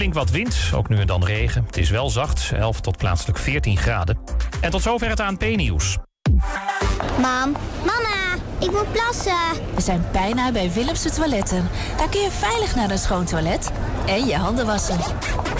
flink wat wind, ook nu en dan regen. Het is wel zacht, 11 tot plaatselijk 14 graden. En tot zover het ANP-nieuws. Mam, mama, ik moet plassen. We zijn bijna bij Willemsen Toiletten. Daar kun je veilig naar een schoon toilet en je handen wassen.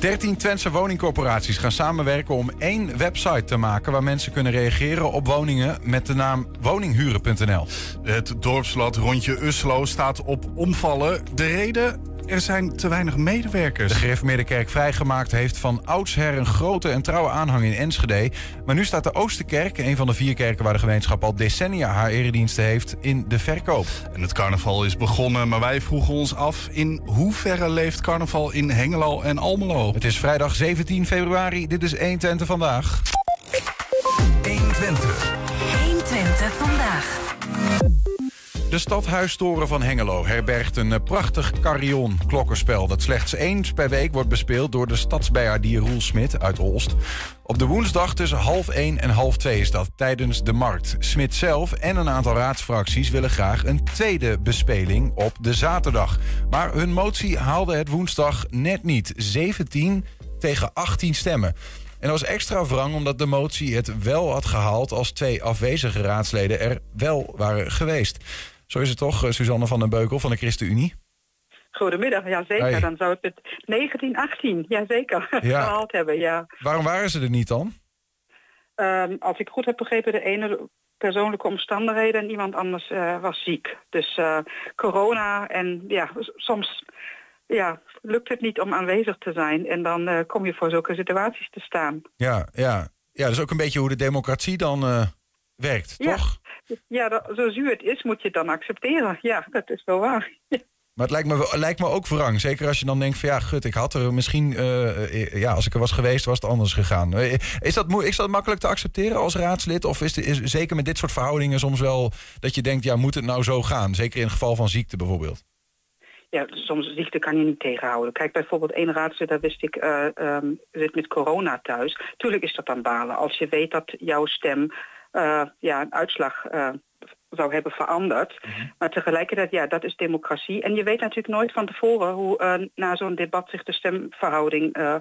13 Twentse woningcorporaties gaan samenwerken om één website te maken waar mensen kunnen reageren op woningen met de naam woninghuren.nl. Het dorpsblad Rondje Uslo staat op omvallen. De reden? Er zijn te weinig medewerkers. De gereformeerde kerk vrijgemaakt heeft van oudsher een grote en trouwe aanhang in Enschede. Maar nu staat de Oosterkerk, een van de vier kerken waar de gemeenschap al decennia haar erediensten heeft, in de verkoop. En het carnaval is begonnen, maar wij vroegen ons af in hoeverre leeft carnaval in Hengelo en Almelo? Het is vrijdag 17 februari. Dit is 1 Twente vandaag. 1 De stadhuistoren van Hengelo herbergt een eh, prachtig carillon klokkenspel... dat slechts eens per week wordt bespeeld door de stadsbijaardier Roel Smit uit Olst. Op de woensdag tussen half 1 en half 2 is dat tijdens de markt. Smit zelf en een aantal raadsfracties willen graag een tweede bespeling op de zaterdag. Maar hun motie haalde het woensdag net niet. 17 tegen 18 stemmen. En dat was extra wrang omdat de motie het wel had gehaald... als twee afwezige raadsleden er wel waren geweest. Zo is het toch, eh, Suzanne van den Beukel van de ChristenUnie? Goedemiddag, ja zeker. Hey. Dan zou het met 1918, ja zeker, Ja. gehaald hebben. Ja. Waarom waren ze er niet dan? Ehm, als ik goed heb begrepen, de ene persoonlijke omstandigheden en iemand anders eh, was ziek. Dus eh, corona en ja, soms ja, lukt het niet om aanwezig te zijn. En dan kom je voor zulke situaties te staan. Ja, ja. ja, dat is ook een beetje hoe de democratie dan werkt, Ja. toch? Ja, dat, zo zuur het is, moet je het dan accepteren. Ja, dat is wel waar. Maar het lijkt me, lijkt me ook wrang. Zeker als je dan denkt van ja, gut, ik had er misschien... eh, eh, ja, als ik er was geweest, was het anders gegaan. Eh, Is dat, moe- is dat makkelijk te accepteren als raadslid? Of is, het is zeker met dit soort verhoudingen soms wel dat je denkt... ja, moet het nou zo gaan? Zeker in het geval van ziekte bijvoorbeeld. Ja, soms ziekte kan je niet tegenhouden. Kijk, bijvoorbeeld één raadslid, daar wist ik, eh, ehm, zit met corona thuis. Tuurlijk is dat dan balen. Als je weet dat jouw stem ja, een uitslag eh, zou hebben veranderd. Maar tegelijkertijd, ja, dat is democratie. En je weet natuurlijk nooit van tevoren hoe eh, na zo'n debat zich de stemverhouding eh,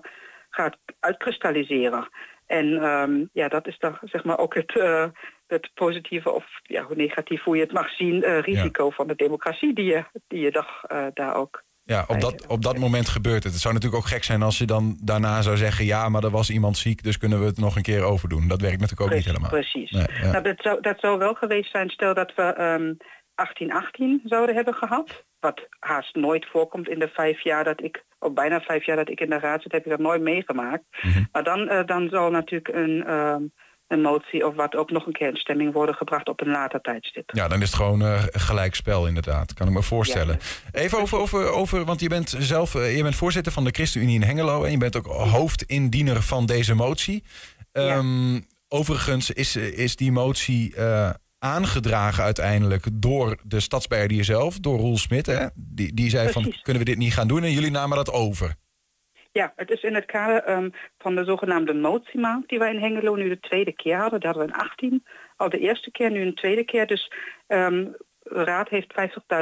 gaat uitkristalliseren. En ehm, ja, dat is dan zeg maar ook het, eh, het positieve of ja, hoe negatief hoe je het mag zien, eh, risico van de democratie die je, die je eh, daar ook. Ja, op dat, op dat moment gebeurt het. Het zou natuurlijk ook gek zijn als je dan daarna zou zeggen... ja, maar er was iemand ziek, dus kunnen we het nog een keer overdoen. Dat werkt natuurlijk ook niet helemaal. Precies. Nee, ja. Nou, dat, zou, dat zou wel geweest zijn, stel dat we ehm 1818 zouden hebben gehad. Wat haast nooit voorkomt in de vijf jaar dat ik, of bijna vijf jaar dat ik in de raad zit, heb ik dat nooit meegemaakt. Mhm. Maar dan, eh, dan zal natuurlijk een, ehm, een motie of wat ook nog een keer in stemming worden gebracht op een later tijdstip. Ja, dan is het gewoon eh gelijk spel inderdaad. Kan ik me voorstellen. Even over, over, over, want je bent zelf eh, je bent voorzitter van de ChristenUnie in Hengelo... en je bent ook hoofdindiener van deze motie. Ehm, Overigens is, is die motie eh, aangedragen uiteindelijk door de stadsbeheerder zelf, door Roel Smit. Hè? Die, die zei van, kunnen we dit niet gaan doen? En jullie namen dat over. Ja, het is in het kader ehm, van de zogenaamde motiemaand die wij in Hengelo nu de tweede keer hadden. Dat hadden we in 18 al de eerste keer, nu een tweede keer. Dus ehm, de raad heeft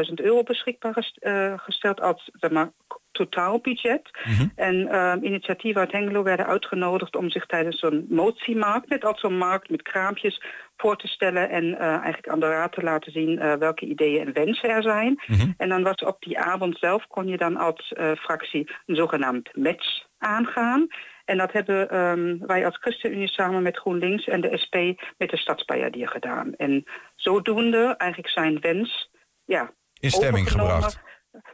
50.000 euro beschikbaar eh, gesteld als zeg maar, totaalbudget. En ehm, initiatieven uit Hengelo werden uitgenodigd om zich tijdens zo'n motiemarkt, net als zo'n markt met kraampjes, voor te stellen en eh, eigenlijk aan de raad te laten zien eh, welke ideeën en wensen er zijn. En dan was op die avond zelf kon je dan als eh, fractie een zogenaamd match aangaan. En dat hebben ehm, wij als ChristenUnie samen met GroenLinks en de SP met de Stadsbijaardier gedaan. En zodoende eigenlijk zijn wens ja, In stemming gebracht.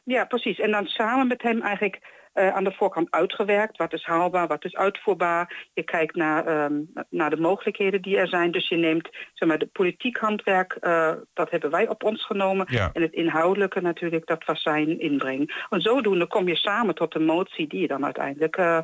Ja, precies. En dan samen met hem eigenlijk eh, aan de voorkant uitgewerkt. Wat is haalbaar, wat is uitvoerbaar. Je kijkt naar, ehm, naar de mogelijkheden die er zijn. Dus je neemt zeg maar, de politiek handwerk, eh, dat hebben wij op ons genomen. Ja. En het inhoudelijke natuurlijk, dat was zijn inbreng. En zodoende kom je samen tot een motie die je dan uiteindelijk... eh,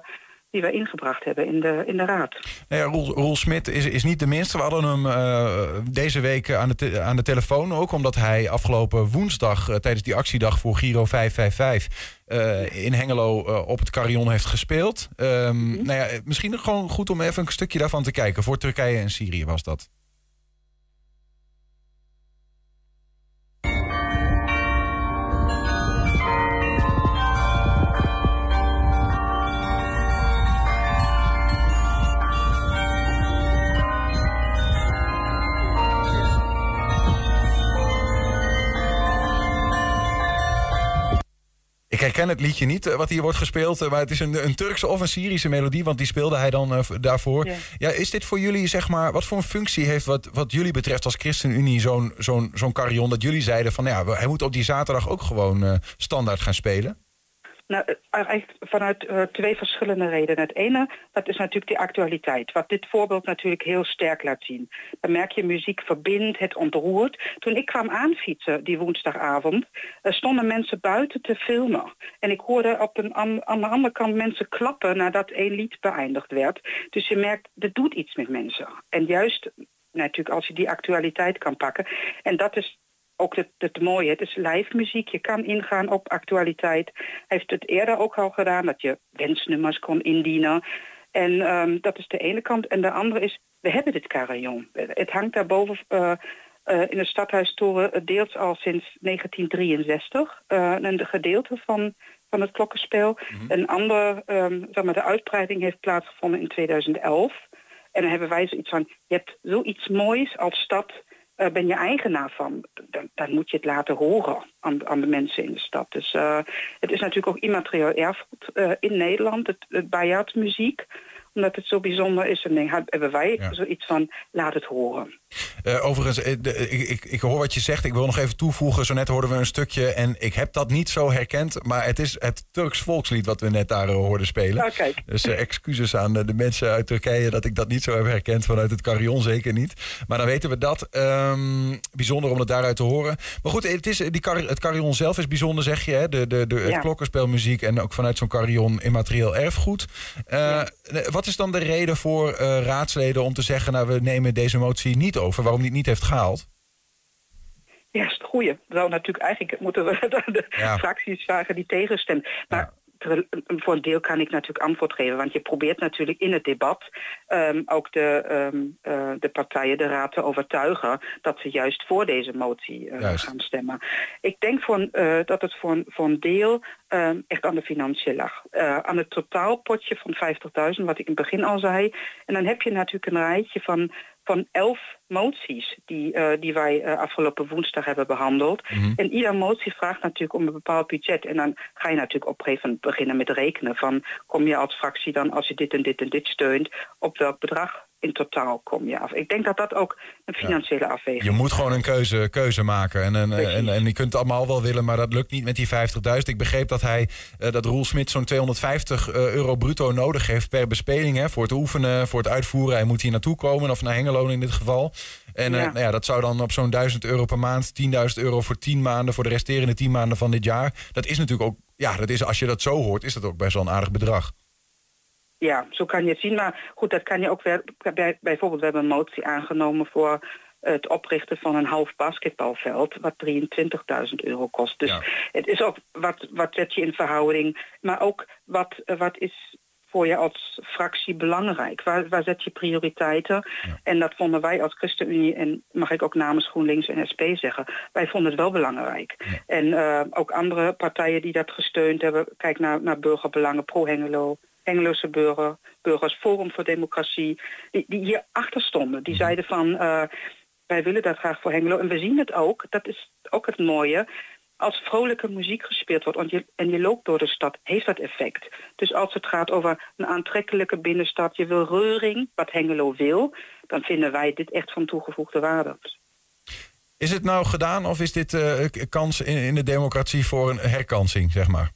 die we ingebracht hebben in de, in de raad. Nou ja, Roel, Roel Smit is, is niet de minste. We hadden hem uh, deze week aan de, aan de telefoon ook... omdat hij afgelopen woensdag uh, tijdens die actiedag voor Giro 555... Uh, in Hengelo op het Carillon heeft gespeeld. Um, mm -hmm. nou ja, misschien gewoon goed om even een stukje daarvan te kijken. Voor Turkije en Syrië was dat. Ik herken het liedje niet wat hier wordt gespeeld, maar het is een, een Turkse of een Syrische melodie, want die speelde hij dan uh, daarvoor. Ja. ja. is dit voor jullie, zeg maar, wat voor een functie heeft wat, wat jullie betreft als ChristenUnie zo'n zo'n zo'n carillon, dat jullie zeiden van, ja, hij moet op die zaterdag ook gewoon uh, standaard gaan spelen? Nou, eigenlijk vanuit uh, twee verschillende redenen. Het ene, dat is natuurlijk die actualiteit. Wat dit voorbeeld natuurlijk heel sterk laat zien. Dan merk je, muziek verbindt, het ontroert. Toen ik kwam aanfietsen die woensdagavond, uh, stonden mensen buiten te filmen. En ik hoorde op een, aan, aan de andere kant mensen klappen nadat één lied beëindigd werd. Dus je merkt, dit doet iets met mensen. En juist natuurlijk als je die actualiteit kan pakken. En dat is ook het, het mooie, het is live muziek. Je kan ingaan op actualiteit. Hij heeft het eerder ook al gedaan, dat je wensnummers kon indienen. En um, dat is de ene kant. En de andere is, we hebben dit carillon. Het hangt daarboven uh, uh, in de stadhuistoren deels al sinds 1963. Uh, een gedeelte van, van het klokkenspel. Mm -hmm. Een ander, um, zeg maar, de uitbreiding heeft plaatsgevonden in 2011. En dan hebben wij zoiets van, je hebt zoiets moois als stad uh, ben je eigenaar van. Dan, dan, moet je het laten horen aan, aan de mensen in de stad. Dus uh, het is natuurlijk ook immaterieel erfgoed uh, in Nederland, het, het Bayard muziek omdat het zo bijzonder is. En dan hebben wij ja. zoiets van, laat het horen. Uh, overigens, uh, de, ik, ik, ik, hoor wat je zegt. Ik wil nog even toevoegen. Zo net hoorden we een stukje en ik heb dat niet zo herkend. Maar het is het Turks volkslied wat we net daar uh, hoorden spelen. Kijk. Dus excuses aan de mensen uit Turkije dat ik dat niet zo heb herkend. Vanuit het carillon zeker niet. Maar dan weten we dat. Um, bijzonder om het daaruit te horen. Maar goed, het, is, die car het carillon zelf is bijzonder, zeg je. Hè? De, de, de, ja. Het klokkenspelmuziek en ook vanuit zo'n carillon immaterieel erfgoed. Ja. Wat is dan de reden voor raadsleden om te zeggen... nou, we nemen deze motie niet over, waarom die het niet heeft gehaald? Ja, is het goede. Wel natuurlijk eigenlijk moeten we de ja. fracties vragen die tegenstemmen. Maar voor een deel kan ik natuurlijk antwoord geven. Want je probeert natuurlijk in het debat um, ook de, um, uh, de partijen, de raad te overtuigen... dat ze juist voor deze motie uh, gaan stemmen. Ik denk voor, uh, dat het voor een, voor een deel um, echt aan de financiën lag. aan het totaalpotje van 50.000, wat ik in het begin al zei. En dan heb je natuurlijk een rijtje van van elf moties die, uh, die wij uh, afgelopen woensdag hebben behandeld. Mm -hmm. En ieder motie vraagt natuurlijk om een bepaald budget. En dan ga je natuurlijk op een gegeven moment beginnen met rekenen van kom je als fractie dan als je dit en dit en dit steunt, op welk bedrag in totaal kom je af. Ik denk dat dat ook een financiële ja. afweging is. Je moet gewoon een keuze, keuze maken. En, en, en, en, je kunt het allemaal wel willen, maar dat lukt niet met die 50.000. Ik begreep dat hij, uh, dat Roel Smit zo'n 250 uh, euro bruto nodig heeft per bespeling. Hè, voor het oefenen, voor het uitvoeren. Hij moet hier naartoe komen, of naar Hengelo in dit geval. En ja. Uh, nou ja, dat zou dan op zo'n 1000 euro per maand, 10.000 euro voor 10 maanden, voor de resterende 10 maanden van dit jaar. Dat is natuurlijk ook, ja, dat is, als je dat zo hoort, is dat ook best wel een aardig bedrag. Ja, zo kan je het zien. Maar goed, dat kan je ook weer... Bij, bijvoorbeeld, we hebben een motie aangenomen voor het oprichten van een half basketbalveld... wat 23.000 euro kost. Dus ja. het is ook wat, wat zet je in verhouding. Maar ook wat, wat is voor je als fractie belangrijk? Waar, waar zet je prioriteiten? Ja. En dat vonden wij als ChristenUnie, en mag ik ook namens GroenLinks en SP zeggen, wij vonden het wel belangrijk. Ja. En uh, ook andere partijen die dat gesteund hebben, kijk naar, naar burgerbelangen, pro-Hengelo, Burger, burgers, Forum voor Democratie, die, die hier achter stonden. Die zeiden van, uh, wij willen dat graag voor Hengelo. En we zien het ook, dat is ook het mooie, als vrolijke muziek gespeeld wordt en je, en je loopt door de stad, heeft dat effect. Dus als het gaat over een aantrekkelijke binnenstad, je wil reuring, wat Hengelo wil, dan vinden wij dit echt van toegevoegde waarde. Is het nou gedaan of is dit uh, kans in, in de democratie voor een herkansing, zeg maar?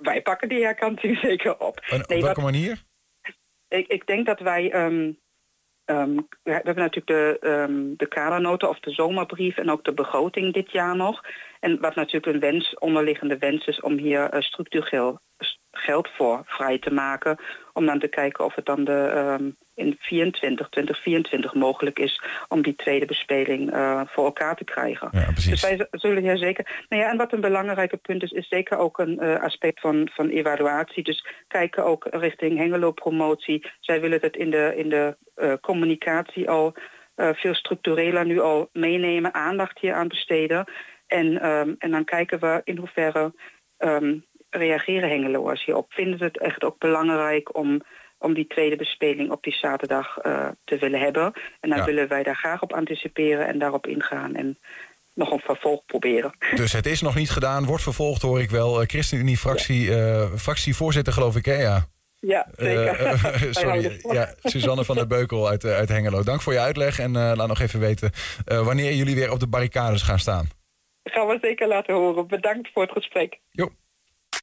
Wij pakken die herkansing zeker op. En op nee, welke wat, manier? Ik, ik, denk dat wij... Um, um, we hebben natuurlijk de, um, de kadernoten of de zomerbrief en ook de begroting dit jaar nog. En wat natuurlijk een wens, onderliggende wens is om hier uh, structureel, geld voor vrij te maken. Om dan te kijken of het dan de, ehm, in 24, 2024 mogelijk is om die tweede bespeling eh, voor elkaar te krijgen. Ja. Dus wij zullen hier zeker. Nou ja, en wat een belangrijk punt is, is zeker ook een eh, aspect van, van evaluatie. Dus kijken ook richting Hengelo-promotie. Zij willen het in de, in de eh, communicatie al veel structureler nu al meenemen, aandacht hier aan besteden. En, ehm, en dan kijken we in hoeverre ehm, reageren Hengeloers hierop. Vinden ze het echt ook belangrijk om, om die tweede bespeling op die zaterdag eh, te willen hebben? En dan Ja. willen wij daar graag op anticiperen en daarop ingaan en nog een vervolg proberen. Dus het is nog niet gedaan, wordt vervolgd hoor ik wel. Eh, ChristenUnie-fractie, eh, fractievoorzitter geloof ik, hè? Ja. Ja, zeker. Sorry, ja, Suzanne van der Beukel uit, uit Hengelo. Dank voor je uitleg en laat nog even weten wanneer jullie weer op de barricades gaan staan. Gaan we zeker laten horen. Bedankt voor het gesprek. Jo.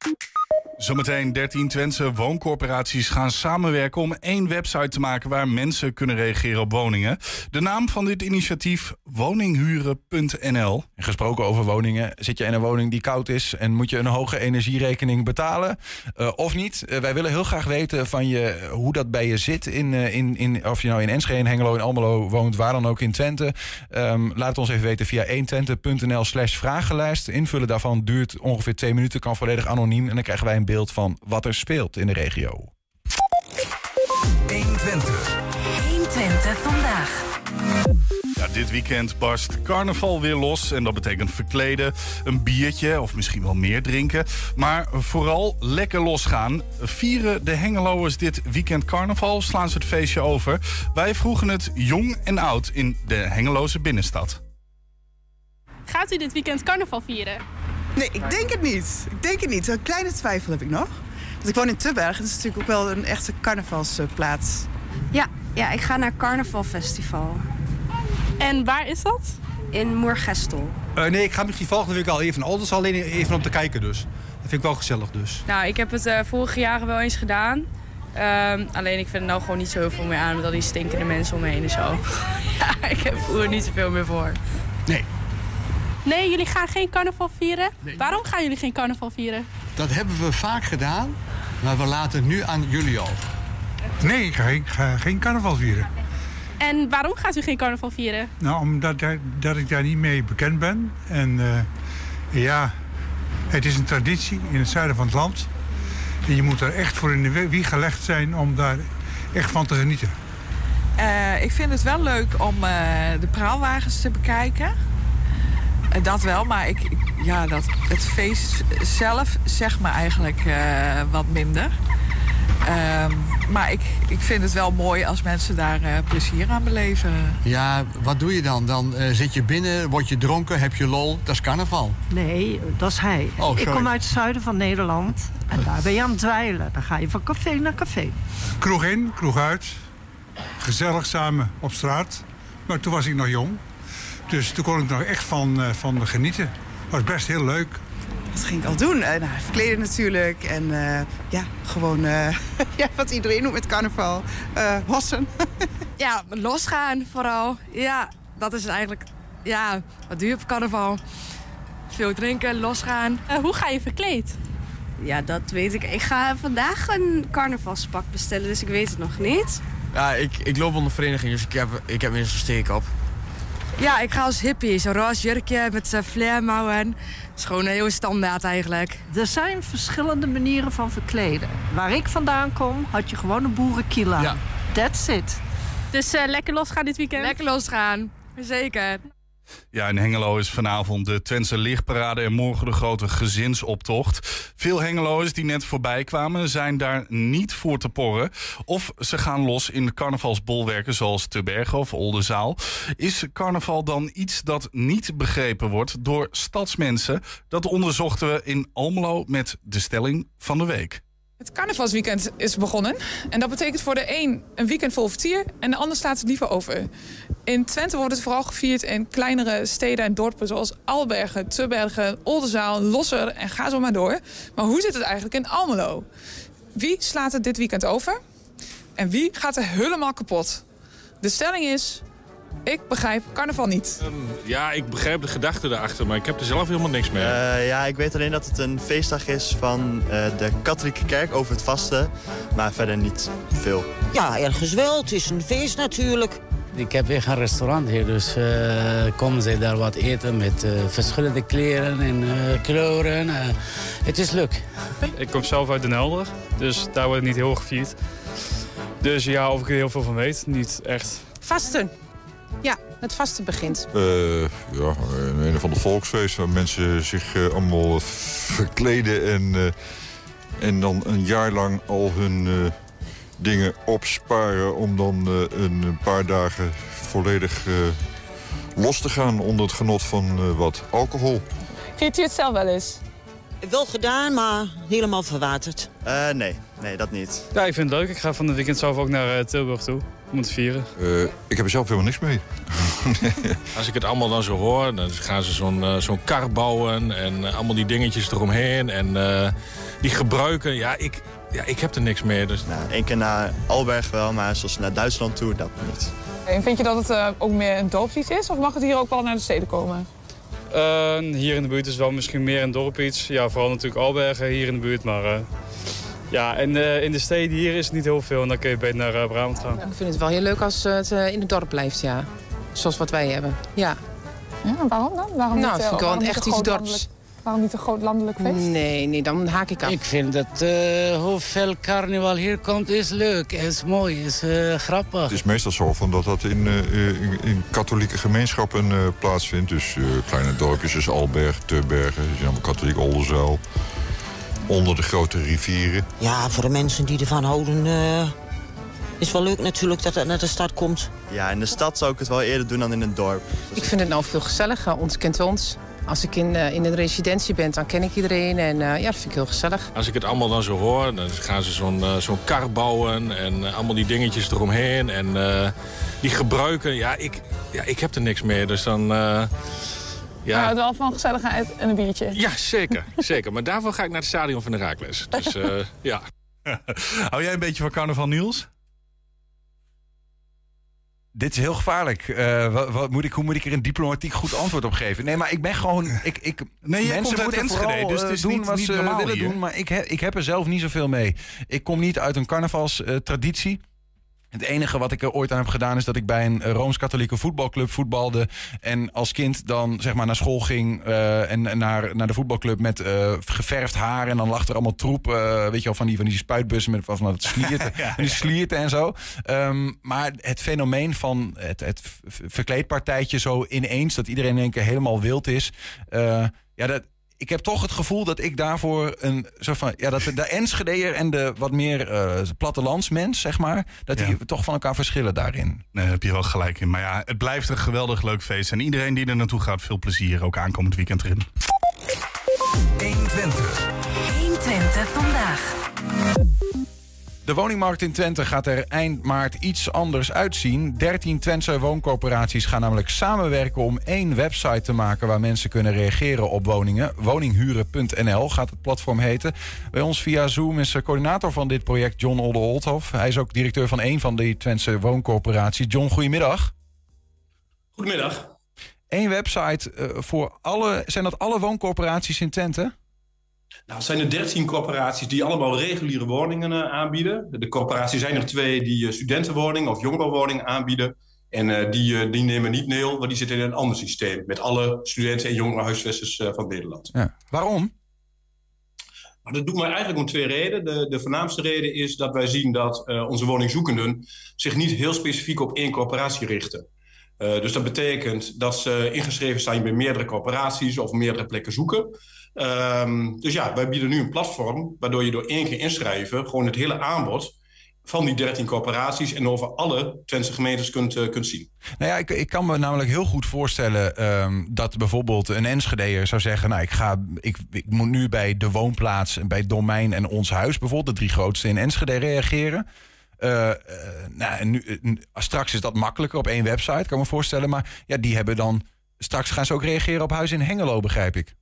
Thank you. Zometeen 13 Twentse wooncorporaties gaan samenwerken om één website te maken waar mensen kunnen reageren op woningen. De naam van dit initiatief woninghuren.nl. En Gesproken over woningen. Zit je in een woning die koud is en moet je een hoge energierekening betalen? Eh, of niet? Eh, wij willen heel graag weten van je hoe dat bij je zit. In, eh, in, in, of je nou in Enschede, in Hengelo, in Almelo woont, waar dan ook in Twente. Ehm, laat het ons even weten via 1twente.nl slash vragenlijst. Invullen daarvan duurt ongeveer twee minuten, kan volledig anoniem. En dan krijgen wij een beeld van wat er speelt in de regio. 120. 120 vandaag. Ja, dit weekend barst carnaval weer los en dat betekent verkleden, een biertje of misschien wel meer drinken. Maar vooral lekker losgaan. Vieren de Hengeloers dit weekend carnaval? Slaan ze het feestje over? Wij vroegen het jong en oud in de Hengeloze binnenstad. Gaat u dit weekend carnaval vieren? Nee, ik denk het niet. Ik denk het niet. Een kleine twijfel heb ik nog. Want ik woon in Tubberg. Dat is natuurlijk ook wel een echte carnavalsplaats. Ja, ja, ik ga naar Carnavalfestival En waar is dat? in Moergestel. Eh, nee, ik ga misschien volgende week al even naar Alders, alleen even om te kijken dus. Dat vind ik wel gezellig dus. Nou, ik heb het eh, vorige jaren wel eens gedaan. Ehm, alleen ik vind er nou gewoon niet zo heel veel meer aan met al die stinkende mensen om me heen en zo. ja, ik heb vroeger niet zoveel meer voor. Nee. Nee, jullie gaan geen carnaval vieren? Waarom gaan jullie geen carnaval vieren? Dat hebben we vaak gedaan, maar we laten het nu aan jullie over. Nee, ik ga, ik ga geen carnaval vieren. En waarom gaat u geen carnaval vieren? Nou, omdat dat ik daar niet mee bekend ben. En eh, ja, het is een traditie in het zuiden van het land. En je moet er echt voor in de wie- wieg gelegd zijn om daar echt van te genieten. Eh, ik vind het wel leuk om eh, de praalwagens te bekijken. Eh, dat wel, maar ik, ja, dat, het feest zelf zegt me eigenlijk eh, wat minder. Ehm, maar ik, ik vind het wel mooi als mensen daar eh, plezier aan beleven. Ja, wat doe je dan? Dan eh, zit je binnen, word je dronken, heb je lol. Dat is carnaval. Nee, dat is hij. Oh, ik kom uit het zuiden van Nederland. En daar ben je aan het dweilen. Dan ga je van café naar café. Kroeg in, kroeg uit. Gezellig samen op straat. Maar toen was ik nog jong. Dus toen kon ik nog echt van, eh, van genieten. was best heel leuk. Wat ging ik al doen? Eh, nou, verkleden natuurlijk. En eh, ja, gewoon eh, ja, wat iedereen doet met carnaval. Eh hossen. Ja, losgaan vooral. Ja, dat is eigenlijk... Ja, wat doe je op carnaval? Veel drinken, losgaan. Eh, hoe ga je verkleed? Ja, dat weet ik. Ik ga vandaag een carnavalspak bestellen, dus ik weet het nog niet. Ja, ik, ik loop onder vereniging, dus ik heb, ik heb weer zo'n steek op. Ja, ik ga als hippie. Zo'n roze jurkje met zijn flairmouwen. Het is gewoon een heel standaard eigenlijk. Er zijn verschillende manieren van verkleden. Waar ik vandaan kom, had je gewoon een boerenkiel aan. Ja. That's it. Dus eh, lekker losgaan dit weekend? Lekker losgaan. Zeker. Ja, in Hengelo is vanavond de Twentse lichtparade en morgen de grote gezinsoptocht. Veel Hengeloers die net voorbij kwamen zijn daar niet voor te porren. Of ze gaan los in carnavalsbolwerken zoals Te Bergen of Oldenzaal. Is carnaval dan iets dat niet begrepen wordt door stadsmensen? Dat onderzochten we in Almelo met de stelling van de week. Het carnavalsweekend is begonnen. En dat betekent voor de een een weekend vol vertier en de ander slaat het liever over. In Twente wordt het vooral gevierd in kleinere steden en dorpen zoals Albergen, Tubbergen, Oldenzaal, Losser en ga zo maar door. Maar hoe zit het eigenlijk in Almelo? Wie slaat het dit weekend over? En wie gaat er helemaal kapot? De stelling is, Ik begrijp carnaval niet. Ja, ik begrijp de gedachte erachter, maar ik heb er zelf helemaal niks mee. Eh, ja, ik weet alleen dat het een feestdag is van eh, de katholieke kerk over het vasten. Maar verder niet veel. Ja, ergens wel. Het is een feest natuurlijk. Ik heb weer een restaurant hier, dus eh, komen ze daar wat eten met eh, verschillende kleren en eh, kleuren. het is leuk. Ik kom zelf uit Den Helder, dus daar wordt het niet heel gevierd. Dus ja, of ik er heel veel van weet, niet echt. Vasten. Ja, het vasten begint. Eh, ja, een, een of ander volksfeest waar mensen zich eh, allemaal verkleden en, eh, en dan een jaar lang al hun eh, dingen opsparen om dan eh, een paar dagen volledig eh, los te gaan onder het genot van eh, wat alcohol. Viert u het zelf wel eens? Wel gedaan, maar helemaal verwaterd. Eh, nee, nee, dat niet. Ja, ik vind het leuk. Ik ga van het weekend zelf ook naar eh, Tilburg toe om het te vieren. Eh, ik heb er zelf helemaal niks mee. Als ik het allemaal dan zo hoor, dan gaan ze zo'n eh, zo'n kar bouwen en eh, allemaal die dingetjes eromheen. En eh, die gebruiken, ja ik, ja, ik heb er niks mee. Dus... Nou, één keer naar Alberg wel, maar zoals naar Duitsland toe, dat niet. En vind je dat het eh, ook meer een dorpsiets is? Of mag het hier ook wel naar de steden komen? Eh, hier in de buurt is wel misschien meer een dorp iets. Ja, vooral natuurlijk Albergen hier in de buurt, maar... ja, en eh, in de steden hier is het niet heel veel en dan kun je beter naar eh, Brabant gaan. Ik vind het wel heel leuk als het eh, in het dorp blijft, ja. Zoals wat wij hebben, ja. Ja, waarom dan? Waarom nou, niet, vind ik wel echt iets dorps. Waarom niet een groot landelijk feest? Nee, nee, dan haak ik af. Ik vind dat eh, hoeveel carnaval hier komt is leuk, is mooi, is eh, grappig. Het is meestal zo van dat dat in, eh, in, in katholieke gemeenschappen eh, plaatsvindt. Dus eh, kleine dorpjes als Alberg, Tubbergen, is allemaal katholiek Oldenzaal. Onder de grote rivieren. Ja, voor de mensen die ervan houden... eh, is wel leuk natuurlijk dat het naar de stad komt. Ja, in de stad zou ik het wel eerder doen dan in een dorp. Ik vind het nou veel gezelliger. Ons kent ons. Als ik in, eh, in een residentie ben, dan ken ik iedereen. En eh, ja, dat vind ik heel gezellig. Als ik het allemaal dan zo hoor, dan gaan ze zo'n eh, zo'n kar bouwen en allemaal die dingetjes eromheen. En eh, die gebruiken, ja ik, ja, ik heb er niks mee. Dus dan, eh, Ja. houdt wel van gezelligheid en een biertje. Ja, zeker, zeker. Maar daarvoor ga ik naar het stadion van de Raakles. Dus eh, ja. Hou jij een beetje van carnaval, Niels? Dit is heel gevaarlijk. Eh, wat, wat moet ik, hoe moet ik er een diplomatiek goed antwoord op geven? Nee, maar ik ben gewoon... Ik, ik, Nee, jij komt uit moeten Enschede, vooral, dus het eh, is doen niet- wat niet ze willen hier. doen. Maar ik, he- ik heb er zelf niet zoveel mee. Ik kom niet uit een carnavalstraditie. Het enige wat ik er ooit aan heb gedaan is dat ik bij een Rooms-Katholieke voetbalclub voetbalde. En als kind dan zeg maar naar school ging eh, en, en naar, naar de voetbalclub met eh, geverfd haar. En dan lag er allemaal troep, eh, weet je wel, van die, van die spuitbussen met van het slierten, Ja, die slierten en zo. Ehm, maar het fenomeen van het, het verkleedpartijtje zo ineens, dat iedereen in één keer helemaal wild is. ja, dat, ik heb toch het gevoel dat ik daarvoor een soort van. Ja, dat de, de Enschedeer en de wat meer eh plattelandsmens, zeg maar. Dat die toch van elkaar verschillen daarin. Nee, daar heb je wel gelijk in. Maar ja, het blijft een geweldig leuk feest. En iedereen die er naartoe gaat, veel plezier. Ook aankomend weekend erin. 120. 120 vandaag. De woningmarkt in Twente gaat er eind maart iets anders uitzien. 13 Twentse wooncoöperaties gaan namelijk samenwerken om één website te maken waar mensen kunnen reageren op woningen. Woninghuren.nl gaat het platform heten. Bij ons via Zoom is de coördinator van dit project John Olde Olthof. Hij is ook directeur van één van die Twentse wooncoöperaties. John, goedemiddag. Goedemiddag. Eén website eh, voor alle. Zijn dat alle wooncoöperaties in Twente? Nou, het zijn er 13 corporaties die allemaal reguliere woningen eh, aanbieden. De corporaties zijn er twee die eh, studentenwoningen of jongerenwoningen aanbieden. En eh, die, die nemen niet deel, want die zitten in een ander systeem. Met alle studenten en jongerenhuisvesters van Nederland. Ja. Waarom? Nou, dat doen wij eigenlijk om twee redenen. De, de voornaamste reden is dat wij zien dat onze woningzoekenden zich niet heel specifiek op één corporatie richten. Eh, dus dat betekent dat ze ingeschreven zijn bij meerdere corporaties of meerdere plekken zoeken. Ehm, dus ja, wij bieden nu een platform waardoor je door één keer inschrijven gewoon het hele aanbod van die 13 corporaties en over alle Twentse gemeentes kunt, eh, kunt zien. Nou ja, ik, ik kan me namelijk heel goed voorstellen ehm, dat bijvoorbeeld een Enschedeer zou zeggen: Nou, ik, ga, ik, ik moet nu bij de woonplaats, bij domein en ons huis, bijvoorbeeld de drie grootste in Enschede, reageren. Eh, nou, nu, eh, straks is dat makkelijker op één website, kan ik me voorstellen. Maar ja, die hebben dan. Straks gaan ze ook reageren op huis in Hengelo, begrijp ik.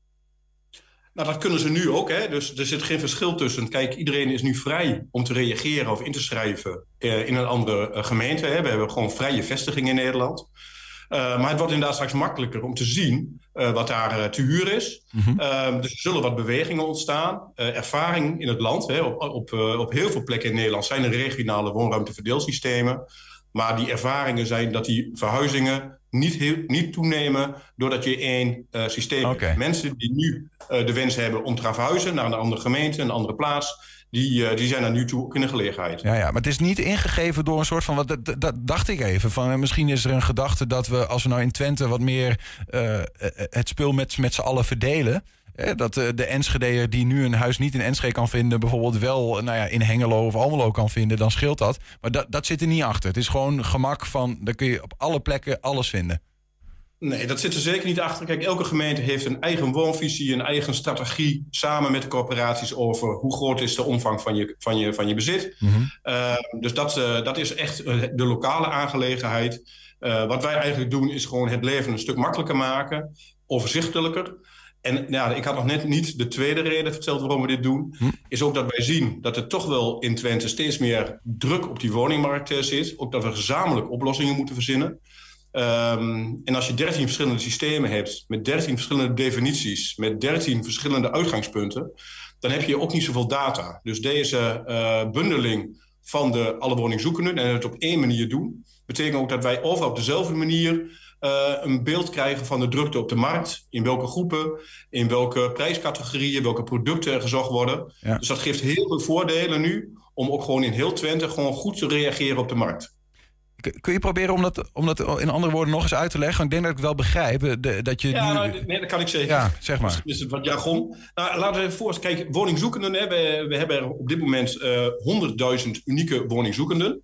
Nou, dat kunnen ze nu ook. Hè? Dus er zit geen verschil tussen. Kijk, iedereen is nu vrij om te reageren of in te schrijven in een andere gemeente. Hè? We hebben gewoon vrije vestiging in Nederland. Uh, maar het wordt inderdaad straks makkelijker om te zien uh, wat daar uh, te huur is. Mm-hmm. dus er zullen wat bewegingen ontstaan. ervaring in het land. Hè, op, op, op heel veel plekken in Nederland zijn er regionale woonruimteverdeelsystemen. Maar die ervaringen zijn dat die verhuizingen niet, heel, niet toenemen doordat je één systeem okay. hebt. Mensen die nu de wens hebben om te gaan verhuizen naar een andere gemeente, een andere plaats, die, uh, die zijn er nu toe ook in de gelegenheid. Ja, ja, maar het is niet ingegeven door een soort van, wat, dat, dacht ik even, van misschien is er een gedachte dat we als we nou in Twente wat meer het spul met, met z'n allen verdelen. dat de Enschedeer die nu een huis niet in Enschede kan vinden, bijvoorbeeld wel nou ja, in Hengelo of Almelo kan vinden, dan scheelt dat. Maar dat, dat zit er niet achter. Het is gewoon gemak van, dan kun je op alle plekken alles vinden. Nee, dat zit er zeker niet achter. Kijk, elke gemeente heeft een eigen woonvisie, een eigen strategie, samen met de corporaties over hoe groot is de omvang van je, van je, van je bezit. Mm-hmm. Uh, dus dat, uh, dat is echt de lokale aangelegenheid. Uh, wat wij eigenlijk doen is gewoon het leven een stuk makkelijker maken, overzichtelijker. En ja, ik had nog net niet de tweede reden verteld waarom we dit doen. Hm. Is ook dat wij zien dat er toch wel in Twente steeds meer druk op die woningmarkt zit. Ook dat we gezamenlijk oplossingen moeten verzinnen. Um, en als je 13 verschillende systemen hebt, met 13 verschillende definities, met 13 verschillende uitgangspunten, dan heb je ook niet zoveel data. Dus deze uh, bundeling van de alle woningzoekenden en het op één manier doen, betekent ook dat wij overal op dezelfde manier uh, een beeld krijgen van de drukte op de markt. In welke groepen, in welke prijscategorieën, welke producten er gezocht worden. Ja. Dus dat geeft heel veel voordelen nu om ook gewoon in heel Twente gewoon goed te reageren op de markt. Kun je proberen om dat, om dat in andere woorden nog eens uit te leggen? Ik denk dat ik het wel begrijp. De, dat je ja, nu... nou, nee, dat kan ik zeker. Ja, zeg maar. Is het wat jargon? Nou, laten we even voorstellen. Kijk, woningzoekenden. Hè, we, we hebben er op dit moment uh, 100.000 unieke woningzoekenden.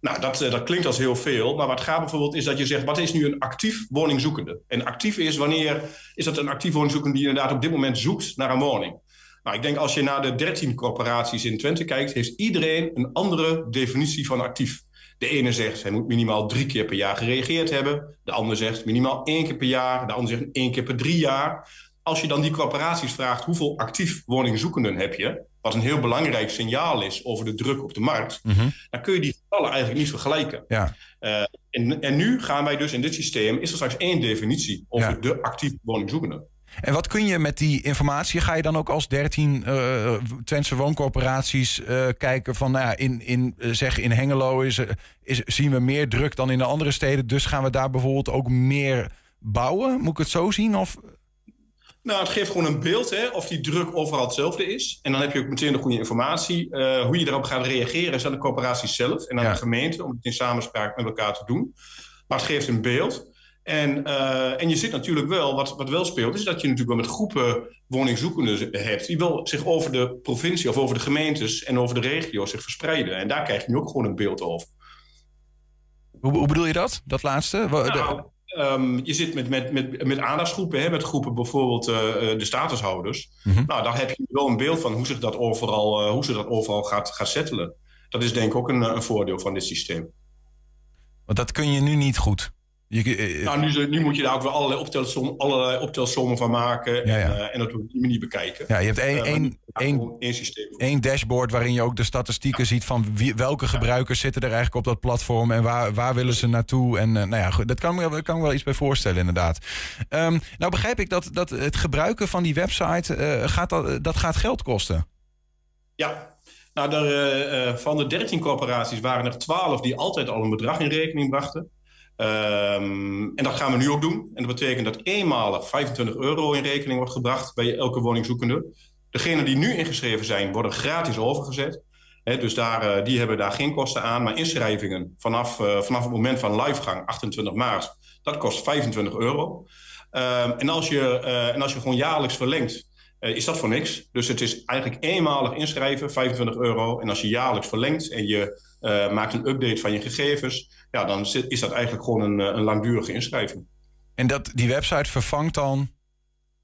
Nou, dat, dat klinkt als heel veel. Maar wat gaat bijvoorbeeld is dat je zegt... wat is nu een actief woningzoekende? En actief is wanneer... is dat een actief woningzoekende die inderdaad op dit moment zoekt naar een woning? Nou, ik denk als je naar de 13 corporaties in Twente kijkt... heeft iedereen een andere definitie van actief. De ene zegt hij moet minimaal drie keer per jaar gereageerd hebben. De ander zegt minimaal één keer per jaar. De ander zegt één keer per drie jaar. Als je dan die corporaties vraagt hoeveel actief woningzoekenden heb je, wat een heel belangrijk signaal is over de druk op de markt, mm-hmm. dan kun je die getallen eigenlijk niet vergelijken. Ja. Uh, en, en, nu gaan wij dus in dit systeem, is er straks één definitie over ja. de actief woningzoekenden. En wat kun je met die informatie? Ga je dan ook als 13 uh, Twentse wooncorporaties uh, kijken van, nou ja, in, in, zeg in Hengelo is, is, zien we meer druk dan in de andere steden, dus gaan we daar bijvoorbeeld ook meer bouwen? Moet ik het zo zien? Of... Nou, het geeft gewoon een beeld hè, of die druk overal hetzelfde is. En dan heb je ook meteen de goede informatie. Uh, hoe je erop gaat reageren is aan de corporaties zelf en aan ja. de gemeente om het in samenspraak met elkaar te doen. Maar het geeft een beeld. En, uh, en je ziet natuurlijk wel, wat, wat wel speelt, is dat je natuurlijk wel met groepen woningzoekenden hebt, die wel zich over de provincie of over de gemeentes en over de regio zich verspreiden. En daar krijg je nu ook gewoon een beeld over. Hoe, hoe bedoel je dat, dat laatste? Nou, um, je zit met, met, met, met aandachtsgroepen, hè, met groepen bijvoorbeeld uh, de statushouders. Mm-hmm. Nou, daar heb je wel een beeld van hoe zich dat overal, uh, hoe zich dat overal gaat, gaat settelen. Dat is denk ik ook een, een voordeel van dit systeem. Want dat kun je nu niet goed. Je, nou, nu, nu, moet je daar ook weer allerlei, optelsom, allerlei optelsommen van maken. Ja, ja. En, uh, en, dat op die manier bekijken. Ja, je hebt één, uh, één, één, één, systeem. één dashboard waarin je ook de statistieken ziet van wie, welke gebruikers zitten er eigenlijk op dat platform en waar, waar willen ze naartoe. En uh, nou ja, goed, dat kan me, kan me wel iets bij voorstellen, inderdaad. Um, nou begrijp ik dat, dat het gebruiken van die website gaat dat, dat gaat geld kosten. Ja, nou, van de 13 corporaties waren er 12 die altijd al een bedrag in rekening brachten. Um, en dat gaan we nu ook doen. En dat betekent dat eenmalig 25 euro in rekening wordt gebracht bij elke woningzoekende. Degenen die nu ingeschreven zijn, worden gratis overgezet. Dus daar, uh, die hebben daar geen kosten aan. Maar inschrijvingen vanaf, uh, vanaf het moment van livegang, 28 maart, dat kost 25 euro. Um, en, als je, uh, en als je gewoon jaarlijks verlengt, is dat voor niks. Dus het is eigenlijk eenmalig inschrijven, 25 euro. En als je jaarlijks verlengt en je maakt een update van je gegevens ja, dan is dat eigenlijk gewoon een, een langdurige inschrijving. En dat, die website vervangt dan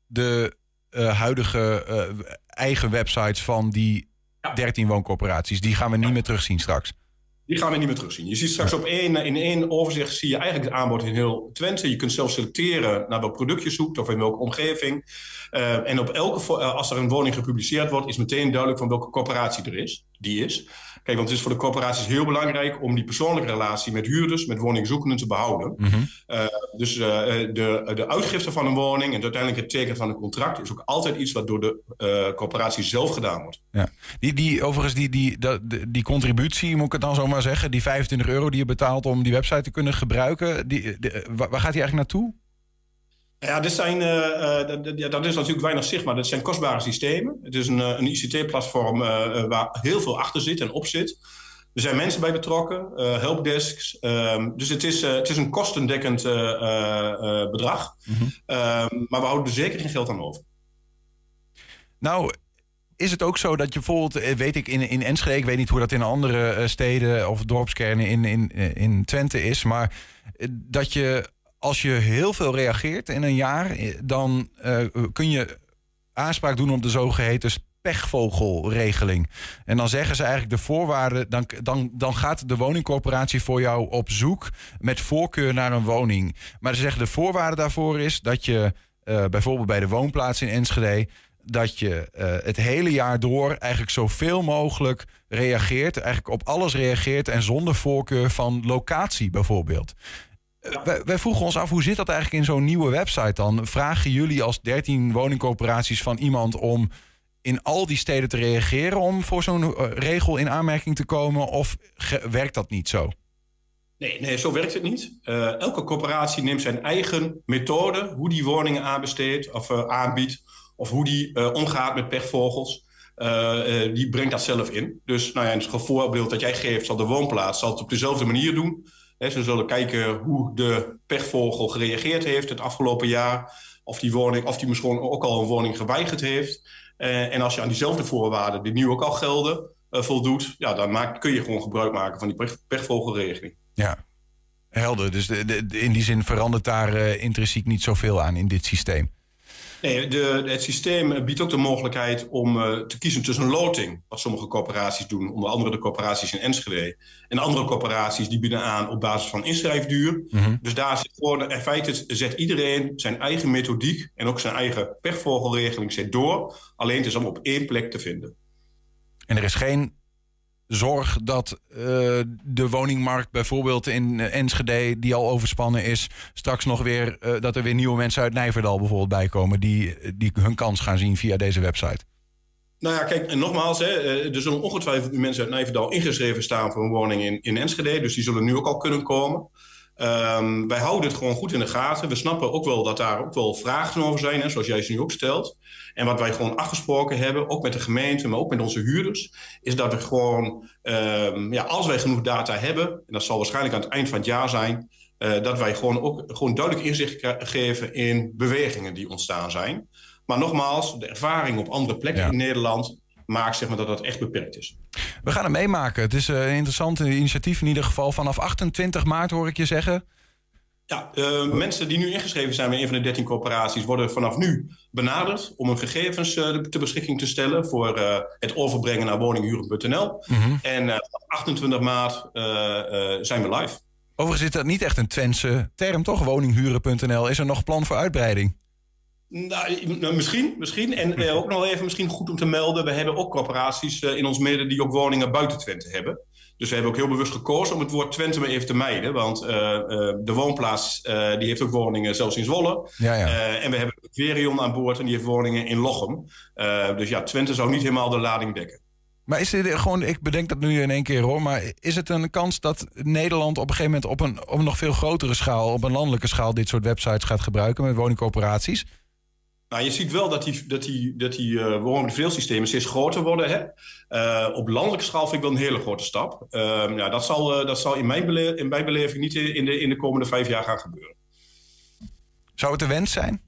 de uh, huidige uh, eigen websites van die ja. 13 wooncorporaties. Die gaan we niet meer terugzien straks. Die gaan we niet meer terugzien. Je ziet straks op één, in één overzicht zie je eigenlijk het aanbod in heel Twente. Je kunt zelf selecteren naar welk product je zoekt of in welke omgeving. Uh, en op elke, als er een woning gepubliceerd wordt, is meteen duidelijk van welke corporatie er is. Die is. Kijk, want het is voor de corporaties heel belangrijk om die persoonlijke relatie met huurders, met woningzoekenden te behouden. Uh, dus uh, de, de uitgifte van een woning en uiteindelijk het tekenen van een contract is ook altijd iets wat door de uh, corporatie zelf gedaan wordt. Ja. Die, die, overigens, die, die, die, die contributie, moet ik het dan zomaar zeggen, die 25 euro die je betaalt om die website te kunnen gebruiken, die, de, waar gaat die eigenlijk naartoe? Ja, dit zijn, uh, dat, ja, dat is natuurlijk weinig zichtbaar. Dat zijn kostbare systemen. Het is een, een ICT-platform uh, waar heel veel achter zit en op zit. Er zijn mensen bij betrokken, helpdesks. Ehm, dus het is, het is een kostendekkend bedrag. Mm -hmm. maar we houden er zeker geen geld aan over. Nou, is het ook zo dat je bijvoorbeeld, weet ik, in, in Enschede, ik weet niet hoe dat in andere steden of dorpskernen in, in, in Twente is, maar dat je als je heel veel reageert in een jaar, dan uh, kun je aanspraak doen op de zogeheten pechvogelregeling. En dan zeggen ze eigenlijk de voorwaarden, dan, dan, dan gaat de woningcorporatie voor jou op zoek met voorkeur naar een woning. Maar ze zeggen de voorwaarde daarvoor is dat je uh, bijvoorbeeld bij de woonplaats in Enschede dat je het hele jaar door eigenlijk zoveel mogelijk reageert, eigenlijk op alles reageert en zonder voorkeur van locatie bijvoorbeeld. Wij, wij, vroegen ons af, hoe zit dat eigenlijk in zo'n nieuwe website dan? Vragen jullie als 13 woningcorporaties van iemand om in al die steden te reageren om voor zo'n regel in aanmerking te komen? Of werkt dat niet zo? Nee, nee zo werkt het niet. Uh, elke corporatie neemt zijn eigen methode, hoe die woningen aanbesteedt of aanbiedt, of hoe die omgaat met pechvogels. die brengt dat zelf in. Dus nou ja, het voorbeeld dat jij geeft, zal de woonplaats zal het op dezelfde manier doen. Ze zullen kijken hoe de pechvogel gereageerd heeft het afgelopen jaar. Of die, woning, of die misschien ook al een woning geweigerd heeft. Uh, en als je aan diezelfde voorwaarden, die nu ook al gelden, uh, voldoet... Ja, dan kun je gewoon gebruik maken van die pechvogelregeling. Ja, helder. Dus in die zin verandert daar uh, intrinsiek niet zoveel aan in dit systeem. Nee, de, het systeem biedt ook de mogelijkheid om uh, te kiezen tussen een loting. Wat sommige corporaties doen, onder andere de corporaties in Enschede. En andere corporaties die bieden aan op basis van inschrijfduur. Mm -hmm. Dus daar zit gewoon, in feite zet iedereen zijn eigen methodiek en ook zijn eigen pechvogelregeling zet door. Alleen het is allemaal op één plek te vinden. En er is geen zorg dat uh, de woningmarkt bijvoorbeeld in Enschede, die al overspannen is, straks nog weer uh, dat er weer nieuwe mensen uit Nijverdal bijvoorbeeld bijkomen die, die hun kans gaan zien via deze website. Nou ja, kijk, en nogmaals, hè, er zullen ongetwijfeld mensen uit Nijverdal ingeschreven staan voor een woning in, in Enschede, dus die zullen nu ook al kunnen komen. Um, wij houden het gewoon goed in de gaten. We snappen ook wel dat daar ook wel vragen over zijn, hè, zoals jij ze nu ook stelt. En wat wij gewoon afgesproken hebben, ook met de gemeente, maar ook met onze huurders, is dat we gewoon, um, ja, als wij genoeg data hebben, en dat zal waarschijnlijk aan het eind van het jaar zijn, uh, dat wij gewoon ook gewoon duidelijk inzicht geven in bewegingen die ontstaan zijn. Maar nogmaals, de ervaring op andere plekken ja. in Nederland maakt zeg maar, dat dat echt beperkt is. We gaan het meemaken. Het is een interessant initiatief in ieder geval. Vanaf 28 maart hoor ik je zeggen. Ja, uh, mensen die nu ingeschreven zijn bij een van de 13 corporaties worden vanaf nu benaderd om hun gegevens uh, ter beschikking te stellen voor uh, het overbrengen naar woninghuren.nl. Mm -hmm. En uh, 28 maart zijn we live. Overigens is dat niet echt een Twentse term, toch? Woninghuren.nl. Is er nog plan voor uitbreiding? Nou, misschien, misschien. En uh, ook nog even misschien goed om te melden. We hebben ook corporaties uh, in ons midden die ook woningen buiten Twente hebben. Dus we hebben ook heel bewust gekozen om het woord Twente maar even te mijden. Want uh, de woonplaats die heeft ook woningen zelfs in Zwolle. Ja, ja. en we hebben Verion aan boord en die heeft woningen in Lochem. dus ja, Twente zou niet helemaal de lading dekken. Maar is dit gewoon, ik bedenk dat nu in één keer hoor, maar is het een kans dat Nederland op een gegeven moment op een, op een nog veel grotere schaal, op een landelijke schaal, dit soort websites gaat gebruiken met woningcorporaties? Nou, je ziet wel dat die, dat die, dat die uh, steeds groter worden. Hè? Uh, op landelijke schaal vind ik wel een hele grote stap. Uh, ja, dat zal, uh, dat zal in, mijn in mijn beleving niet in de, in de komende vijf jaar gaan gebeuren. Zou het de wens zijn?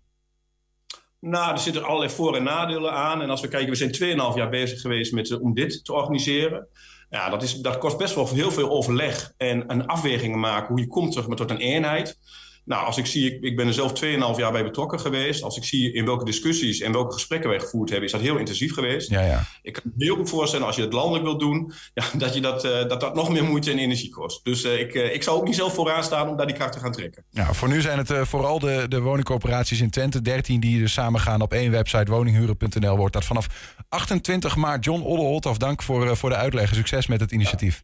Nou, er zitten allerlei voor- en nadelen aan. En als we kijken, we zijn 2,5 jaar bezig geweest met, om dit te organiseren. Ja, dat, is, dat kost best wel heel veel overleg en, en afwegingen maken hoe je komt terug tot een eenheid. Nou, als ik zie, ik, ik ben er zelf 2,5 jaar bij betrokken geweest. Als ik zie in welke discussies en welke gesprekken wij gevoerd hebben, is dat heel intensief geweest. Ja, ja. Ik kan me heel goed voorstellen, als je het landelijk wilt doen, ja, dat, je dat, eh, dat dat nog meer moeite en energie kost. Dus eh, ik, eh, ik zou ook niet zelf vooraan staan om daar die kracht te gaan trekken. Ja, voor nu zijn het vooral de, de woningcorporaties in Twente. 13 die dus samen gaan op één website, woninghuren.nl. Wordt dat vanaf 28 maart. John Oddeholthoff, dank voor, voor de uitleg. Succes met het initiatief.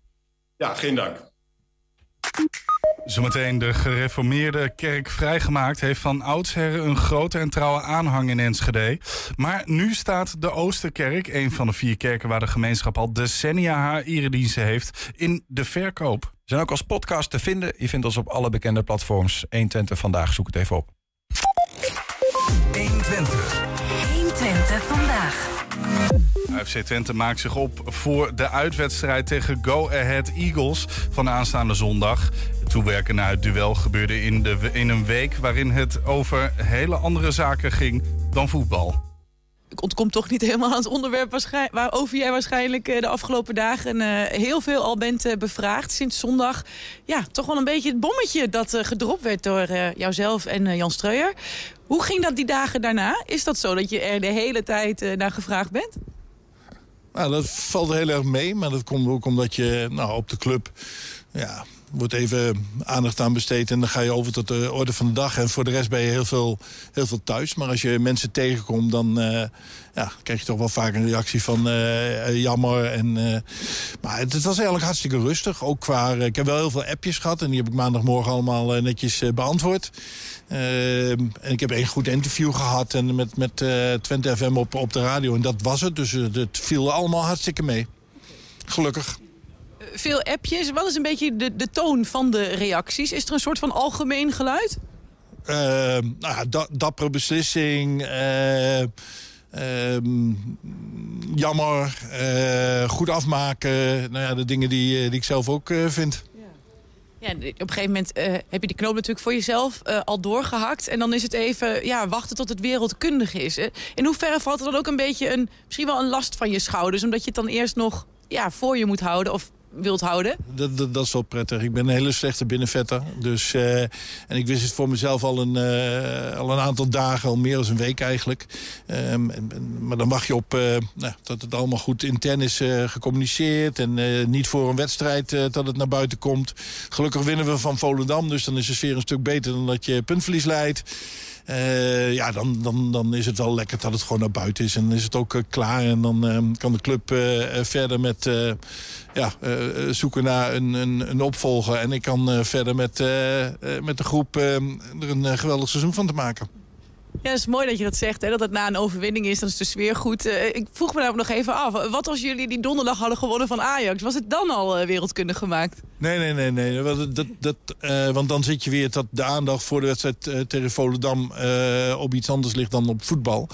Ja, geen dank. Zometeen de gereformeerde kerk vrijgemaakt heeft van oudsher een grote en trouwe aanhang in Enschede. Maar nu staat de Oosterkerk, een van de vier kerken waar de gemeenschap al decennia haar erediensten heeft, in de verkoop. We zijn ook als podcast te vinden. Je vindt ons op alle bekende platforms. 120 vandaag, zoek het even op. 120. 120 vandaag. FC Twente maakt zich op voor de uitwedstrijd tegen Go Ahead Eagles van aanstaande zondag. Toewerken naar het duel gebeurde in, de, in een week waarin het over hele andere zaken ging dan voetbal. ik ontkom toch niet helemaal aan het onderwerp waarover jij waarschijnlijk eh, de afgelopen dagen eh, heel veel al bent eh, bevraagd. Sinds zondag, ja, toch wel een beetje het bommetje dat gedropt werd door jouzelf en Jan Streuer. Hoe ging dat die dagen daarna? Is dat zo dat je er de hele tijd eh, naar gevraagd bent? Nou, dat valt heel erg mee, maar dat komt ook omdat je nou, op de club... Ja, wordt even aandacht aan besteed en dan ga je over tot de orde van de dag. En voor de rest ben je heel veel, heel veel thuis. Maar als je mensen tegenkomt, dan eh, ja, krijg je toch wel vaak een reactie van eh, jammer. En, maar het, het was eigenlijk hartstikke rustig. Ook qua, ik heb wel heel veel appjes gehad en die heb ik maandagmorgen allemaal netjes beantwoord. Ehm, en ik heb één goed interview gehad en met, met eh, Twente FM op, op de radio. En dat was het. Dus eh, het viel allemaal hartstikke mee. Gelukkig. Veel appjes. Wat is een beetje de, de toon van de reacties? Is er een soort van algemeen geluid? Eh, nou ja, da- dappere beslissing. eh, ehm, jammer. goed afmaken. Nou ja, de dingen die, die ik zelf ook vind. Ja, op een gegeven moment eh, heb je die knoop natuurlijk voor jezelf eh, al doorgehakt. En dan is het even ja, wachten tot het wereldkundig is. In hoeverre valt er dan ook een beetje een, misschien wel een last van je schouders? Omdat je het dan eerst nog ja, voor je moet houden of wilt houden? Dat, dat, is wel prettig. Ik ben een hele slechte binnenvetter. Dus, eh, en ik wist het voor mezelf al een, eh, al een aantal dagen, al meer dan een week eigenlijk. Ehm, maar dan wacht je op eh, nou, dat het allemaal goed intern is gecommuniceerd. En niet voor een wedstrijd dat het naar buiten komt. Gelukkig winnen we van Volendam. Dus dan is de sfeer een stuk beter dan dat je puntverlies leidt. Eh, ja, dan, dan, dan is het wel lekker dat het gewoon naar buiten is. En dan is het ook eh, klaar. En dan eh, kan de club eh, verder met ja, zoeken naar een, een, een opvolger. En ik kan verder met, met de groep eh, er een geweldig seizoen van te maken. Ja, het is mooi dat je dat zegt, hè, dat het na een overwinning is. Dan is de sfeer goed. Eh, ik vroeg me namelijk nog even af. Wat als jullie die donderdag hadden gewonnen van Ajax? Was het dan al eh, wereldkundig gemaakt? Nee, nee, nee. nee. Dat, dat, eh, want dan zit je weer dat de aandacht voor de wedstrijd tegen Volendam op iets anders ligt dan op voetbal.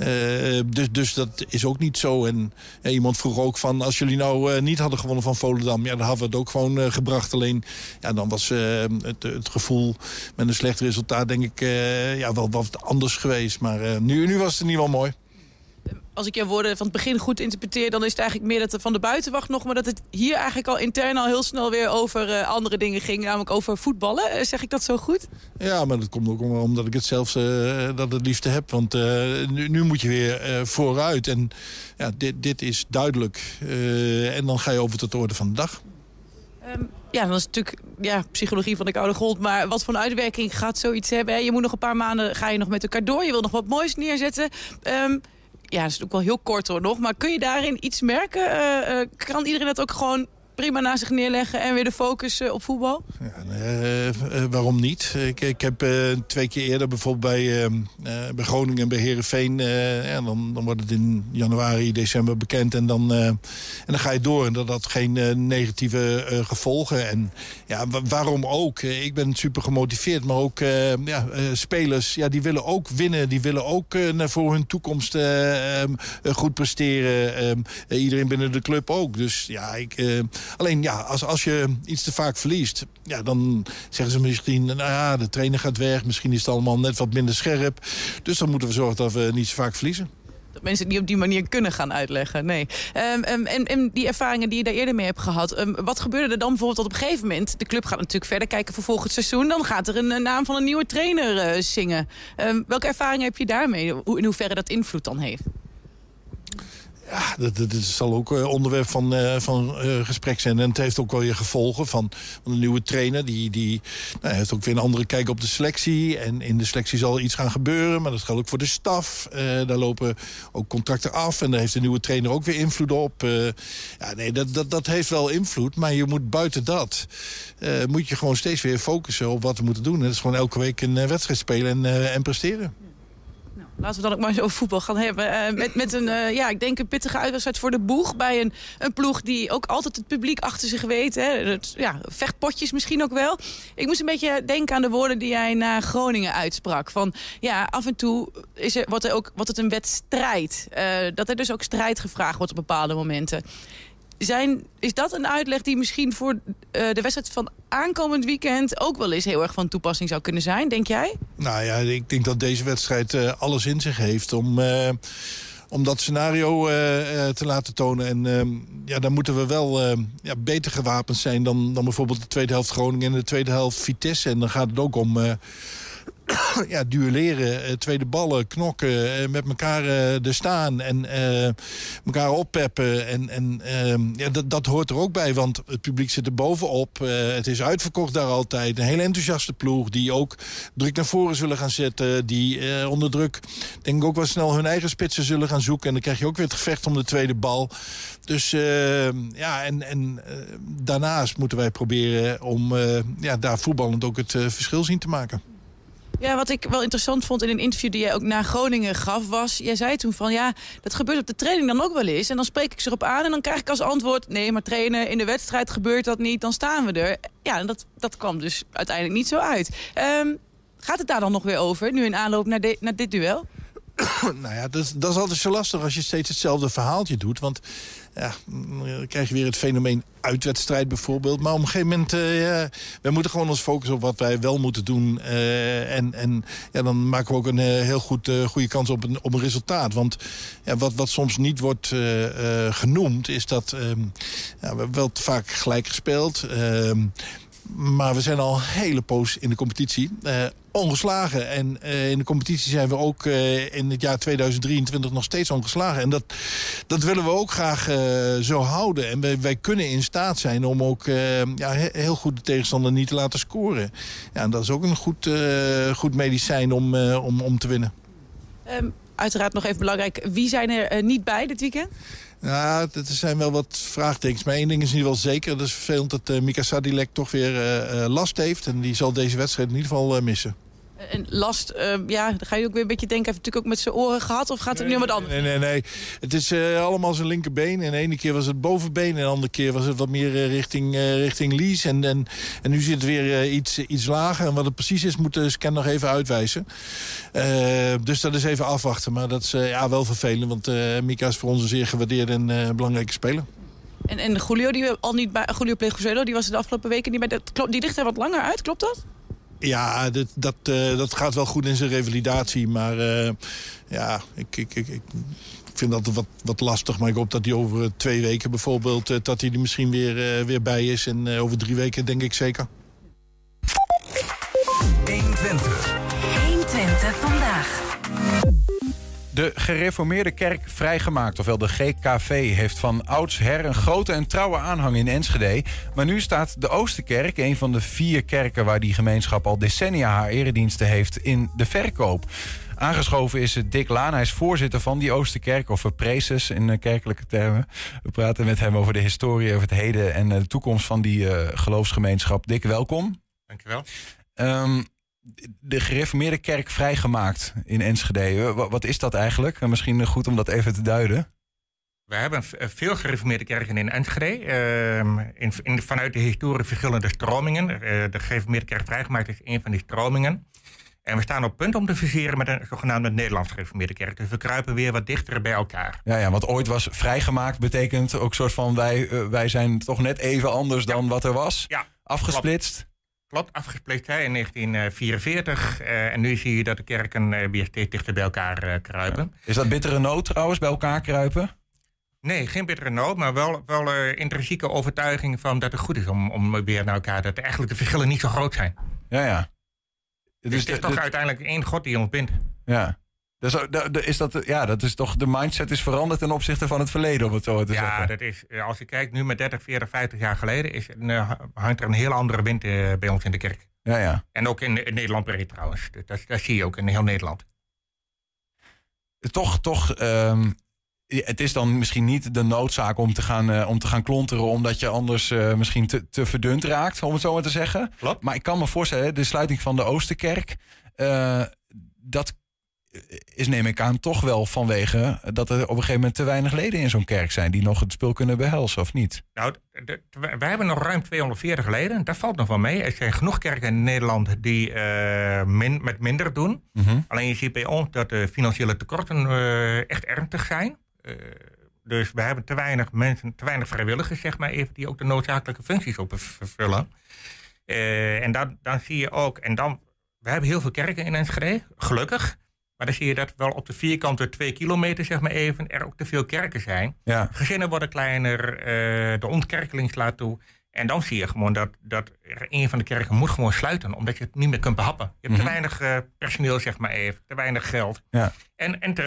Eh, dus, dus dat is ook niet zo. En eh, iemand vroeg ook van, als jullie nou eh, niet hadden gewonnen van Volendam... ja, dan hadden we het ook gewoon gebracht. Alleen, ja, dan was het, het gevoel met een slecht resultaat... denk ik ja, wel wat anders geweest. Maar nu, nu was het in ieder geval mooi. Als ik jouw woorden van het begin goed interpreteer... dan is het eigenlijk meer dat het van de buitenwacht nog... maar dat het hier eigenlijk al intern al heel snel weer over eh, andere dingen ging. Namelijk over voetballen. Eh, zeg ik dat zo goed? Ja, maar dat komt ook omdat ik het zelfs eh, dat het liefste heb. Want nu, nu moet je weer vooruit. En ja, dit, dit is duidelijk. En dan ga je over tot de orde van de dag. Ehm, ja, dat is natuurlijk ja, psychologie van de koude grond. Maar wat voor een uitwerking gaat zoiets hebben? Hè? Je moet nog een paar maanden, ga je nog met elkaar door. Je wil nog wat moois neerzetten. Ehm, ja, dat is ook wel heel kort hoor nog. Maar kun je daarin iets merken? Eh, eh, kan iedereen dat ook gewoon prima naast zich neerleggen... en weer de focus eh, op voetbal? Eh, eh, waarom niet? Ik, ik heb eh, twee keer eerder bijvoorbeeld bij, eh, eh, bij Groningen en bij Herenveen. ja, dan, dan wordt het in januari, december bekend. En dan, en dan ga je door. En dat had geen negatieve gevolgen. En ja, wa- waarom ook? Ik ben super gemotiveerd. Maar ook ja, spelers ja, die willen ook winnen. Die willen ook voor hun toekomst eh, ehm, eh, goed presteren. Ehm, eh, iedereen binnen de club ook. Dus ja, ik, alleen ja, als, als je iets te vaak verliest... Ja, dan zeggen ze misschien, nou ja, de trainer gaat weg. Misschien is het allemaal net wat minder scherp. Dus dan moeten we zorgen dat we niet zo vaak verliezen. Dat mensen het niet op die manier kunnen gaan uitleggen, nee. Ehm, ehm, en, en die ervaringen die je daar eerder mee hebt gehad... ehm, wat gebeurde er dan bijvoorbeeld dat op een gegeven moment... de club gaat natuurlijk verder kijken voor volgend seizoen... dan gaat er een, naam van een nieuwe trainer eh, zingen. Welke ervaringen heb je daarmee? Hoe, in hoeverre dat invloed dan heeft? Ja, dat, dat, dat zal ook eh, onderwerp van, eh, van eh, gesprek zijn. En het heeft ook wel weer gevolgen van, een nieuwe trainer. Die, die nou, heeft ook weer een andere kijk op de selectie. En in de selectie zal iets gaan gebeuren. Maar dat geldt ook voor de staf. Daar lopen ook contracten af. En daar heeft de nieuwe trainer ook weer invloed op. Ja, nee, dat, dat, dat heeft wel invloed. Maar je moet buiten dat... moet je gewoon steeds weer focussen op wat we moeten doen. En dat is gewoon elke week een wedstrijd spelen en, en presteren. Laten we dan ook maar over voetbal gaan hebben. Eh, met, met een, eh, ja, ik denk een pittige uitwedstrijd voor de boeg. Bij een, een ploeg die ook altijd het publiek achter zich weet. Hè. Het, ja, vechtpotjes misschien ook wel. Ik moest een beetje denken aan de woorden die jij na Groningen uitsprak. Van ja, af en toe is er, wordt, er ook, wordt het een wedstrijd. Eh, dat er dus ook strijd gevraagd wordt op bepaalde momenten. Zijn, is dat een uitleg die misschien voor eh, de wedstrijd van aankomend weekend... ook wel eens heel erg van toepassing zou kunnen zijn, denk jij? Nou ja, ik denk dat deze wedstrijd eh, alles in zich heeft om, eh, om dat scenario te laten tonen. En ehm, ja, dan moeten we wel ja, beter gewapend zijn dan, dan bijvoorbeeld de tweede helft Groningen en de tweede helft Vitesse. En dan gaat het ook om... ja, duelleren, eh, tweede ballen, knokken, eh, met elkaar eh, er staan en elkaar oppeppen. En, en ehm, ja, dat, dat hoort er ook bij, want het publiek zit er bovenop. Het is uitverkocht daar altijd. Een hele enthousiaste ploeg die ook druk naar voren zullen gaan zetten. Die onder druk, denk ik ook wel snel hun eigen spitsen zullen gaan zoeken. En dan krijg je ook weer het gevecht om de tweede bal. Dus ehm, ja, en, en daarnaast moeten wij proberen om ja, daar voetballend ook het verschil zien te maken. Ja, wat ik wel interessant vond in een interview die jij ook naar Groningen gaf... was, jij zei toen van ja, dat gebeurt op de training dan ook wel eens. En dan spreek ik ze erop aan en dan krijg ik als antwoord... nee, maar trainen, in de wedstrijd gebeurt dat niet, dan staan we er. Ja, en dat, dat kwam dus uiteindelijk niet zo uit. Ehm, gaat het daar dan nog weer over, nu in aanloop naar, naar dit duel? nou ja, dat, is- dat is altijd zo lastig als je steeds hetzelfde verhaaltje doet. Want ja, dan krijg je weer het fenomeen uitwedstrijd bijvoorbeeld. Maar op een gegeven moment, eh ja, wij moeten gewoon ons focussen op wat wij wel moeten doen. Eh, en en ja, dan maken we ook een eh, heel goed, goede kans op een, op een resultaat. Want ja, wat, wat soms niet wordt genoemd, is dat ehm, ja, we wel vaak gelijk gespeeld. Maar we zijn al een hele poos in de competitie. eh, ongeslagen. En eh, in de competitie zijn we ook eh, in het jaar 2023 nog steeds ongeslagen. En dat, dat willen we ook graag zo houden. En wij, wij kunnen in staat zijn om ook ja, he- heel goed de tegenstander niet te laten scoren. Ja, en dat is ook een goed, goed medicijn om, om, om te winnen. Ehm, uiteraard nog even belangrijk, wie zijn er eh, niet bij dit weekend? Ja, er zijn wel wat vraagtekens. Maar één ding is in ieder geval zeker. Dat is vervelend dat eh, Mika Sadilek toch weer eh, last heeft. En die zal deze wedstrijd in ieder geval missen. En last, ehm, ja, dan ga je ook weer een beetje denken... heeft natuurlijk ook met zijn oren gehad of gaat het nu om wat anders? Nee, nee, nee. Het is eh, allemaal zijn linkerbeen. En de ene keer was het bovenbeen. En de andere keer was het wat meer eh, richting, eh, richting Lies. En, en, en nu zit het weer eh, iets, iets lager. En wat het precies is, moet de scan nog even uitwijzen. Eh, dus dat is even afwachten. Maar dat is eh, ja, wel vervelend. Want eh, Mika is voor ons een zeer gewaardeerde en eh, belangrijke speler. En, en Julio, die al niet bij, Julio Plegozuelo, die was de afgelopen weken niet bij. Dat, die ligt er wat langer uit, klopt dat? Ja, dat, dat, eh, dat gaat wel goed in zijn revalidatie. Maar eh, ja, ik, ik, ik, ik vind dat wat, wat lastig. Maar ik hoop dat hij over twee weken bijvoorbeeld... eh, dat hij er misschien weer, eh, weer bij is. En over drie weken denk ik zeker. 120. 120 vandaag. De gereformeerde kerk vrijgemaakt, ofwel de GKV, heeft van oudsher een grote en trouwe aanhang in Enschede. Maar nu staat de Oosterkerk, een van de vier kerken waar die gemeenschap al decennia haar erediensten heeft, in de verkoop. Aangeschoven is Dick Laan. Hij is voorzitter van die Oosterkerk, of preces in eh, kerkelijke termen. We praten met hem over de historie, over het heden en eh, de toekomst van die eh, geloofsgemeenschap. Dick, welkom. Dankjewel. Ehm, de gereformeerde kerk vrijgemaakt in Enschede. Wa- Wat is dat eigenlijk? En Misschien goed om dat even te duiden. We hebben veel gereformeerde kerken in Enschede. ehm, in, in- vanuit de historie verschillende stromingen. Eh, de gereformeerde kerk vrijgemaakt is een van die stromingen. En we staan op punt om te fuseren met een zogenaamde Nederlands gereformeerde kerk. Dus we kruipen weer wat dichter bij elkaar. Ja, ja, want ooit was vrijgemaakt betekent ook soort van wij, eh, wij zijn toch net even anders dan wat er was. Ja, Afgesplitst. Klopt, afgesplitst hè, in 1944. eh, en nu zie je dat de kerken eh, weer steeds dichter bij elkaar eh, kruipen. Is dat bittere nood trouwens, bij elkaar kruipen? Nee, geen bittere nood, maar wel, wel intrinsieke overtuiging van dat het goed is om, om weer naar elkaar... dat eigenlijk de verschillen niet zo groot zijn. Ja, ja. Dus het is toch uiteindelijk één God die ons bindt. Ja. Dus, eh, is dat, ja, dat is toch, de mindset is veranderd ten opzichte van het verleden, om het zo te Ja, zeggen. dat is, eh, als je kijkt nu met 30, 40, 50 jaar geleden... Is, eh, hangt er een heel andere wind eh, bij ons in de kerk. Ja, ja. En ook in, in Nederland breed trouwens. Dat, dat, zie je ook in heel Nederland. Toch, toch, ehm, ja, het is dan misschien niet de noodzaak om te gaan, eh, om te gaan klonteren, omdat je anders eh, misschien te, te verdund raakt, om het zo maar te zeggen. Klopt. Maar ik kan me voorstellen, de sluiting van de Oosterkerk, eh, dat is neem ik aan toch wel vanwege dat er op een gegeven moment te weinig leden in zo'n kerk zijn die nog het spul kunnen behelzen, of niet? Nou, wij hebben nog ruim 240 leden. Dat valt nog wel mee. Er zijn genoeg kerken in Nederland die eh, min, met minder doen. Mhm. Alleen je ziet bij ons dat de financiële tekorten eh, echt ernstig zijn. Eh, dus we hebben te weinig mensen, te weinig vrijwilligers, zeg maar even, die ook de noodzakelijke functies op vervullen. En dan, dan zie je ook, en dan, we hebben heel veel kerken in Enschede, gelukkig. Maar dan zie je dat wel op de vierkante twee kilometer, zeg maar even, er ook te veel kerken zijn. Ja. Gezinnen worden kleiner, eh, de ontkerkeling slaat toe. En dan zie je gewoon dat, dat een van de kerken moet gewoon sluiten, omdat je het niet meer kunt behappen. Je hebt Mhm. te weinig eh, personeel, zeg maar even, te weinig geld. Ja. En, en te,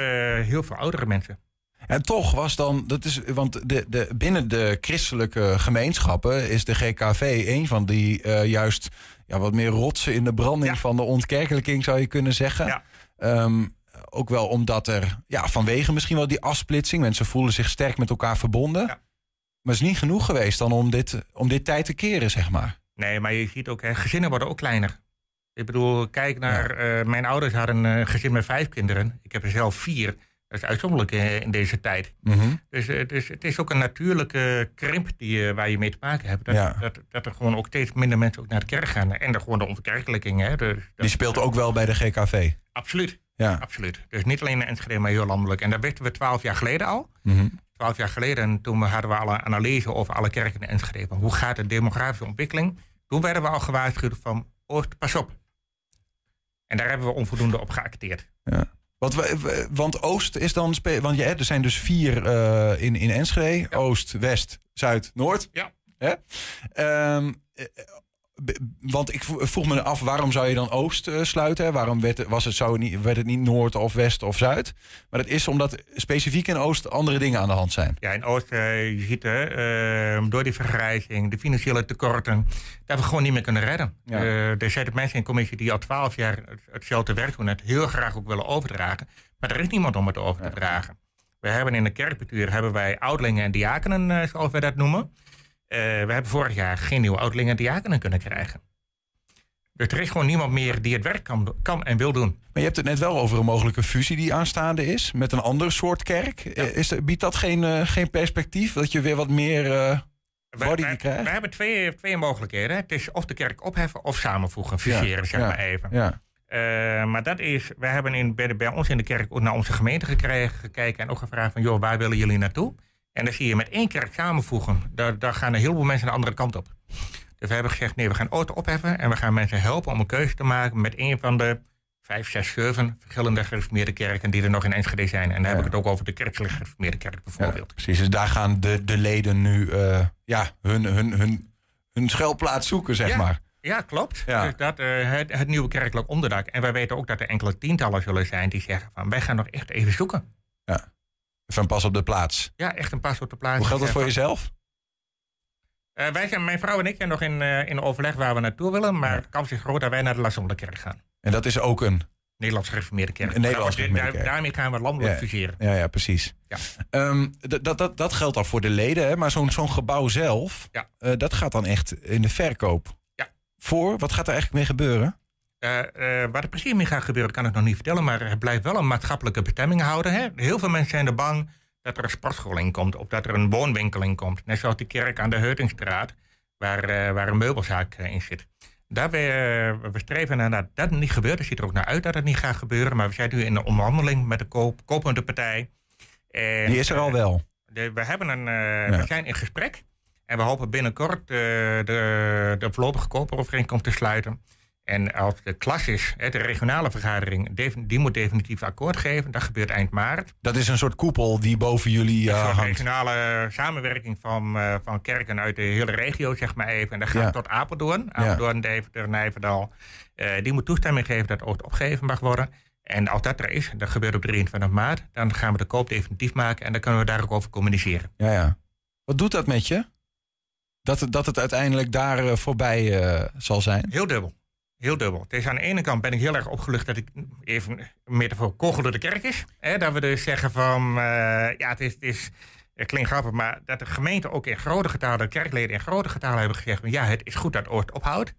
heel veel oudere mensen. En toch was dan, dat is, want de, de, binnen de christelijke gemeenschappen is de GKV een van die eh, juist ja, wat meer rotsen in de branding van de ontkerkelijking, zou je kunnen zeggen. Ehm, ook wel omdat er, ja, vanwege misschien wel die afsplitsing, mensen voelen zich sterk met elkaar verbonden. Maar het is niet genoeg geweest dan om dit, om dit tijd te keren, zeg maar. Nee, maar je ziet ook, hè, gezinnen worden ook kleiner. Ik bedoel, kijk naar, eh, mijn ouders hadden een gezin met vijf kinderen. Ik heb er zelf vier. Dat is uitzonderlijk in deze tijd. Mhm. Dus, eh, dus het is ook een natuurlijke krimp die, eh, waar je mee te maken hebt. Dat, Ja. dat, dat er gewoon ook steeds minder mensen ook naar de kerk gaan. En er gewoon de ontkerkelijking. Hè. Dus, Die speelt ook wel bij de GKV. Absoluut. Ja. Absoluut. Dus niet alleen in Enschede, maar heel landelijk. En dat wisten we twaalf jaar geleden al. Mhm. Twaalf jaar geleden, toen we- hadden we al een analyse over alle kerken in Enschede. Van hoe gaat de demografische ontwikkeling? Toen werden we al gewaarschuwd van, Oost, pas op. En daar hebben we onvoldoende op geacteerd. Ja. We- want Oost is dan. Want je, er zijn dus vier eh, in, in Enschede: Oost, West, Zuid, Noord. Ja. Hè? Ehm, eh, want ik vroeg me af, waarom zou je dan Oost eh, sluiten? Waarom werd het, was het, zou niet, werd het niet Noord of West of Zuid? Maar dat is omdat specifiek in Oost andere dingen aan de hand zijn. Ja, in Oost, eh, je ziet eh, door die vergrijzing, de financiële tekorten, dat we gewoon niet meer kunnen redden. Ja. Eh, er zitten mensen in de commissie die al twaalf jaar het- hetzelfde werk doen, het heel graag ook willen overdragen. Maar er is niemand om het over te dragen. We hebben in de kerkbestuur hebben wij oudlingen en diakenen, zoals wij dat noemen. Eh, we hebben vorig jaar geen nieuwe oudlingen en diakenen kunnen krijgen. Dus er is gewoon niemand meer die het werk kan, kan en wil doen. Maar je hebt het net wel over een mogelijke fusie die aanstaande is met een ander soort kerk. Eh, Is er, biedt dat geen, eh, geen perspectief? Dat je weer wat meer body we, krijgt? we hebben twee, twee mogelijkheden. Het is of de kerk opheffen of samenvoegen, fuseren, Ja, zeg ja, maar even. ja. Maar dat is, we hebben in, bij, bij ons in de kerk ook naar onze gemeente gekregen, gekeken en ook gevraagd van, joh, waar willen jullie naartoe? En dan zie je met één kerk samenvoegen, daar, daar gaan een heleboel mensen de andere kant op. Dus we hebben gezegd, nee, we gaan auto opheffen en we gaan mensen helpen om een keuze te maken met een van de vijf, zes, zeven verschillende gereformeerde kerken die er nog in Enschede zijn. En dan heb ik het ook over de kerkelijke gereformeerde kerk bijvoorbeeld. Precies, dus daar gaan de, de leden nu eh, ja, hun, hun, hun, hun schuilplaats zoeken, zeg ja, maar. Ja, klopt. Ja. Dus dat, eh, het, het nieuwe kerkelijk onderdak. En wij weten ook dat er enkele tientallen zullen zijn die zeggen van wij gaan nog echt even zoeken. Van pas op de plaats. Ja, echt een pas op de plaats. Hoe geldt dat voor jezelf? eh, wij zijn, mijn vrouw en ik zijn nog in, eh, in overleg waar we naartoe willen. Maar de kans is groot dat wij naar de Lasonderkerk gaan. En dat is ook een... Nederlands gereformeerde kerk. Een Nederlands daar-. Daarmee gaan we landelijk Ja, fuseren. Ja, ja, precies. Ja. D- dat, dat, dat geldt dan voor de leden, hè? maar zo'n zo'n gebouw zelf, Ja. eh, dat gaat dan echt in de verkoop. Ja. Voor, wat gaat er eigenlijk mee gebeuren? Eh, wat er precies mee gaat gebeuren, kan ik nog niet vertellen. Maar het blijft wel een maatschappelijke bestemming houden. Hè? Heel veel mensen zijn er bang dat er een sportschool in komt. Of dat er een woonwinkel in komt. Net zoals die kerk aan de Heutingstraat, waar, eh, waar een meubelzaak in zit. Daar we, we streven naar dat dat niet gebeurt. Het ziet er ook naar uit dat het niet gaat gebeuren. Maar we zijn nu in een onderhandeling met de koop, kopende partij. En, Die is er al wel. de- we, hebben een, we zijn in gesprek. En we hopen binnenkort de, de voorlopige koopovereenkomst te sluiten. En als de klas is, de regionale vergadering, die moet definitief akkoord geven. Dat gebeurt eind maart. Dat is een soort koepel die boven jullie eh, Een hangt. regionale samenwerking van, eh, van kerken uit de hele regio, zeg maar even. En dat gaat Ja. tot Apeldoorn. Apeldoorn, Deventer, Nijverdal. Eh, die moet toestemming geven dat het opgegeven mag worden. En als dat er is, dat gebeurt op 23 maart... dan gaan we de koop definitief maken en dan kunnen we daar ook over communiceren. Ja, ja. Wat doet dat met je? Dat, het- dat het uiteindelijk daar voorbij zal zijn? Heel dubbel. Heel dubbel. Het is aan de ene kant ben ik heel erg opgelucht dat ik even meer voor kogel door de kerk is. Hè, dat we dus zeggen van, eh, ja, het is, het is, het klinkt grappig, maar dat de gemeente ook in grote getalen, de kerkleden in grote getalen hebben gezegd, ja, het is goed dat het ophoudt.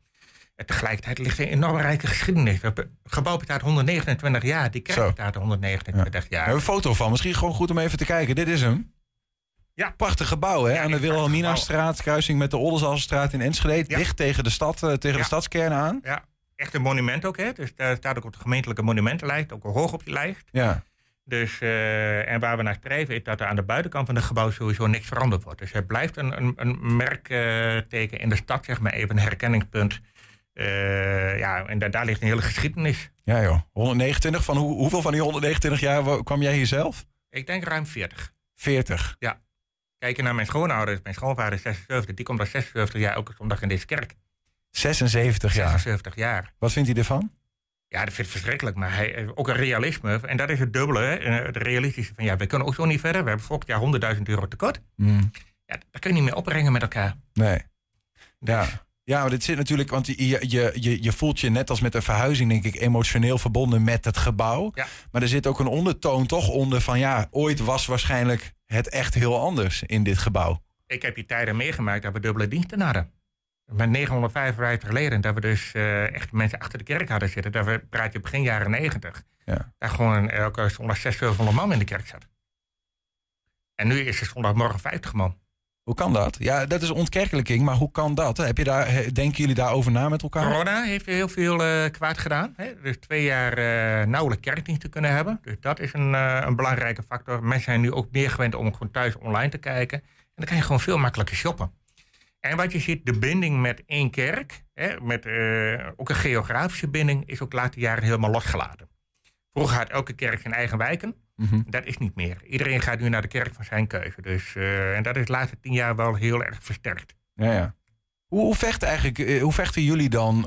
En tegelijkertijd ligt er een enorm rijke geschiedenis. Het gebouw bestaat 129 jaar, die kerk bestaat 129 We jaar. hebben een foto van. Misschien gewoon goed om even te kijken. Dit is hem. Ja. Prachtig gebouw, hè? aan de Wilhelminastraat, kruising met de Oldenzaalstraat in Enschede. Dicht tegen de stad, eh, tegen de stadskern aan. Ja, echt een monument ook, hè. Dus daar staat ook op de gemeentelijke monumentenlijst, ook al hoog op die lijst. Ja. Dus, eh, en waar we naar streven is dat er aan de buitenkant van het gebouw sowieso niks veranderd wordt. Dus het blijft een, een, een merkteken in de stad, zeg maar even, een herkenningspunt. Eh, ja, en daar, daar ligt een hele geschiedenis. Ja, joh. 129. Van hoe, hoeveel van die 129 jaar kwam jij hier zelf? Ik denk ruim 40. 40. Ja. Kijk je naar mijn schoonouders, mijn schoonvader is 76, die komt al 76 jaar elke zondag in deze kerk. 76 jaar. 76 jaar. Wat vindt hij ervan? Ja, dat vind ik verschrikkelijk. Maar hij, eh, ook een realisme. En dat is het dubbele. Eh, Het realistische van ja, we kunnen ook zo niet verder. We hebben volgend jaar 100.000 euro tekort. Hmm. Ja, dat kun je niet meer opbrengen met elkaar. Nee. Ja. Ja, maar dit zit natuurlijk, want je, je, je, je voelt je net als met een verhuizing, denk ik, emotioneel verbonden met het gebouw. Ja. Maar er zit ook een ondertoon toch onder van ja, ooit was waarschijnlijk het echt heel anders in dit gebouw. Ik heb die tijden meegemaakt dat we dubbele diensten hadden. Met 955 leden, dat we dus eh, echt mensen achter de kerk hadden zitten. Dat we, praat je begin jaren 90. Ja. Daar gewoon elke zondag 600, 700 man in de kerk zat. En nu is er zondagmorgen 50 man. Hoe kan dat? Ja, dat is ontkerkelijking, maar hoe kan dat? Heb je daar, denken jullie daarover na met elkaar? Corona heeft heel veel eh, kwaad gedaan. Hè? Dus twee jaar eh nauwelijks kerkdienst te kunnen hebben. Dus dat is een, een belangrijke factor. Mensen zijn nu ook meer gewend om gewoon thuis online te kijken. En dan kan je gewoon veel makkelijker shoppen. En wat je ziet, de binding met één kerk, hè, met eh, ook een geografische binding, is ook de laatste jaren helemaal losgelaten. Vroeger had elke kerk zijn eigen wijken. Mhm. Dat is niet meer. Iedereen gaat nu naar de kerk van zijn keuze. Dus, eh, en dat is de laatste tien jaar wel heel erg versterkt. Ja, ja. Hoe, hoe, vecht eigenlijk, eh, hoe vechten jullie dan,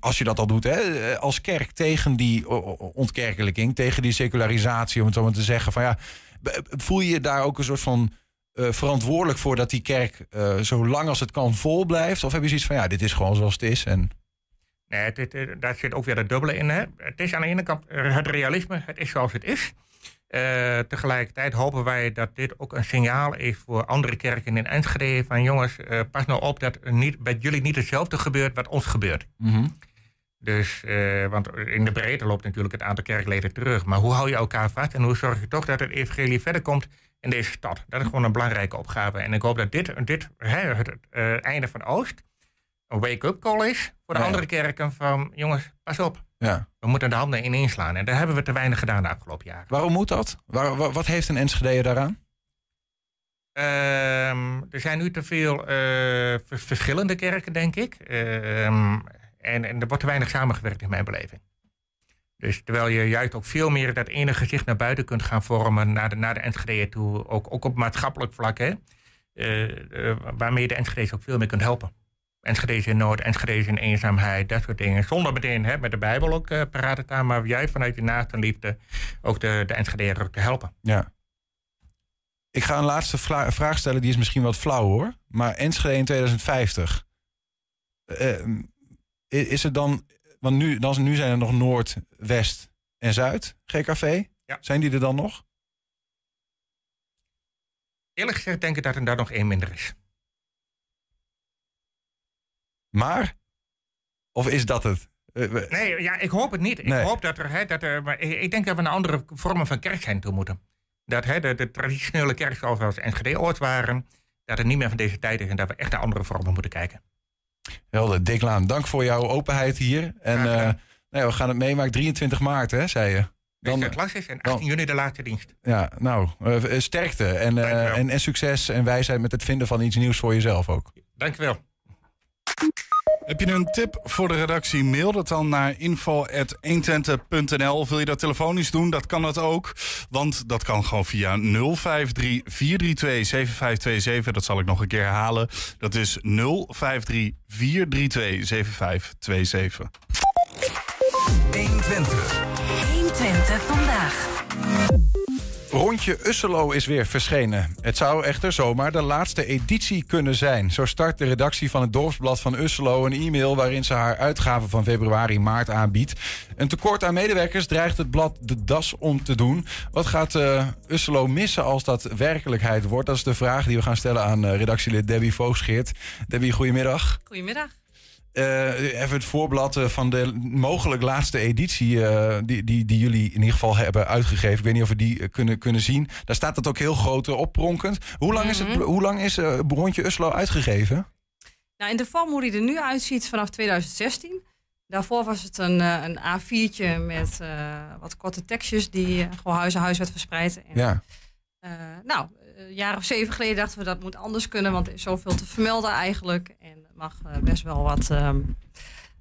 als je dat al doet, hè, als kerk tegen die ontkerkelijking, tegen die secularisatie, om het zo maar te zeggen? Van, ja, voel je je daar ook een soort van eh, verantwoordelijk voor dat die kerk eh, zo lang als het kan vol blijft? Of heb je zoiets van, ja, dit is gewoon zoals het is? En... Nee, het, het- het- daar zit ook weer het dubbele in. Hè. Het is aan de ene kant eh, het realisme, het is zoals het is. Tegelijkertijd hopen wij dat dit ook een signaal is voor andere kerken in Enschede. Van jongens, pas nou op dat niet, bij jullie niet hetzelfde gebeurt wat ons gebeurt. Dus, eh, want in de breedte loopt natuurlijk het aantal kerkleden terug. Maar hoe hou je elkaar vast en hoe zorg je toch dat het evangelie verder komt in deze stad? Dat is gewoon een belangrijke opgave. En ik hoop dat dit, dit hè, het eh, einde van Oost een wake-up call is voor de Ja. andere kerken van jongens, pas op. Ja. We moeten de handen ineens slaan. En daar hebben we te weinig gedaan de afgelopen jaren. Waarom moet dat? Waar, wa- wat heeft een Enschede daaraan? Ehm, er zijn nu te veel eh, vers- verschillende kerken, denk ik. Ehm, en, en er wordt te weinig samengewerkt in mijn beleving. Dus terwijl je juist ook veel meer dat ene gezicht naar buiten kunt gaan vormen naar de, naar de Enschede toe, ook, ook op maatschappelijk vlak, hè, eh, eh, waarmee je de Enschede's ook veel meer kunt helpen. Enschede's in nood, Enschede's in eenzaamheid, dat soort dingen. Zonder meteen hè, met de Bijbel ook eh paraat te staan, maar juist vanuit je naastenliefde ook de, de ook te helpen. Ja. Ik ga een laatste vraag stellen, die is misschien wat flauw hoor. Maar Enschede in 2050. eh, is het dan, want nu, dan, nu zijn er nog Noord, West en Zuid, GKV. Ja. Zijn die er dan nog? Eerlijk gezegd denk ik dat er daar nog één minder is. Maar? Of is dat het? Eh, Nee, ja, ik hoop het niet. Ik hoop dat er, hè, dat er maar ik denk dat we naar andere vormen van kerk zijn toe moeten. Dat hè, de, de traditionele kerk zoals we als Enschede ooit waren, dat het niet meer van deze tijd is en dat we echt naar andere vormen moeten kijken. Helder, Dick Laan, dank voor jouw openheid hier. En eh, nou ja, we gaan het meemaken 23 maart, hè, zei je. Dan, het klas is en 18 juni de laatste dienst. Ja, nou, uh, sterkte en, uh, en, en, succes en wijsheid met het vinden van iets nieuws voor jezelf ook. Dankjewel. Heb je een tip voor de redactie? Mail dat dan naar info.120.nl. Of wil je dat telefonisch doen? Dat kan dat ook. Want dat kan gewoon via 053 432 7527. Dat zal ik nog een keer herhalen. Dat is 053 432 7527. 120. 120 vandaag. Rondje Usselo is weer verschenen. Het zou echter zomaar de laatste editie kunnen zijn. Zo start de redactie van het Dorpsblad van Usselo een e-mail waarin ze haar uitgaven van februari-maart aanbiedt. Een tekort aan medewerkers dreigt het blad de das om te doen. Wat gaat uh, Usselo missen als dat werkelijkheid wordt? Dat is de vraag die we gaan stellen aan uh, redactielid Debbie Voogscheert. Debbie, goedemiddag. Goedemiddag. Uh, even het voorblad uh, van de mogelijk laatste editie uh, die, die, die jullie in ieder geval hebben uitgegeven. Ik weet niet of we die kunnen, kunnen zien. Daar staat het ook heel groot op pronkend. Hoe lang is, het, hoe lang is Rondje Uslo uitgegeven? Nou, in de vorm hoe die er nu uitziet vanaf 2016. Daarvoor was het een, een A4'tje met wat korte tekstjes die gewoon huis aan huis werd verspreid. En, ja. nou, een jaar of zeven geleden dachten we dat moet anders kunnen, want er is zoveel te vermelden eigenlijk. En mag best wel wat, um,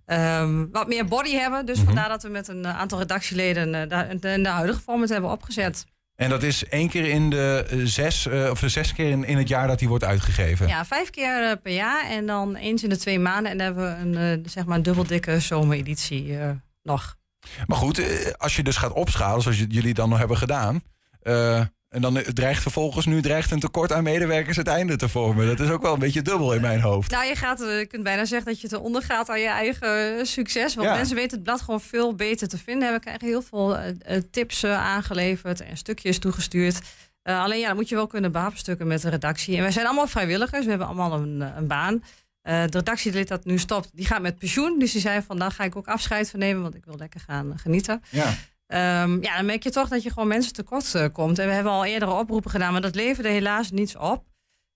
um, wat meer body hebben. Dus Mhm. vandaar dat we met een uh, aantal redactieleden uh, de, de, de huidige vorm het hebben opgezet. En dat is één keer in de uh, zes, of zes keer in, in het jaar dat die wordt uitgegeven? Ja, vijf keer uh, per jaar en dan eens in de twee maanden. En dan hebben we een, uh, zeg maar een dubbeldikke zomereditie nog. Maar goed, eh, als je dus gaat opschalen, zoals jullie dan nog hebben gedaan. Eh, en dan dreigt vervolgens nu dreigt een tekort aan medewerkers het einde te vormen. Dat is ook wel een beetje dubbel in mijn hoofd. Nou, je, gaat, je kunt bijna zeggen dat je te onder gaat aan je eigen succes. Want Ja. mensen weten het blad gewoon veel beter te vinden. We krijgen heel veel eh, eh, tips eh, aangeleverd en stukjes toegestuurd. Eh, alleen ja, dan moet je wel kunnen behaapstukken met de redactie. En wij zijn allemaal vrijwilligers. We hebben allemaal een, eh, een baan. Eh, de redactielid dat nu stopt, die gaat met pensioen. Dus die zei van, daar ga ik ook afscheid van nemen, want ik wil lekker gaan eh, genieten. Ja. Ehm, ja, dan merk je toch dat je gewoon mensen tekort eh, komt. En we hebben al eerdere oproepen gedaan, maar dat leverde helaas niets op.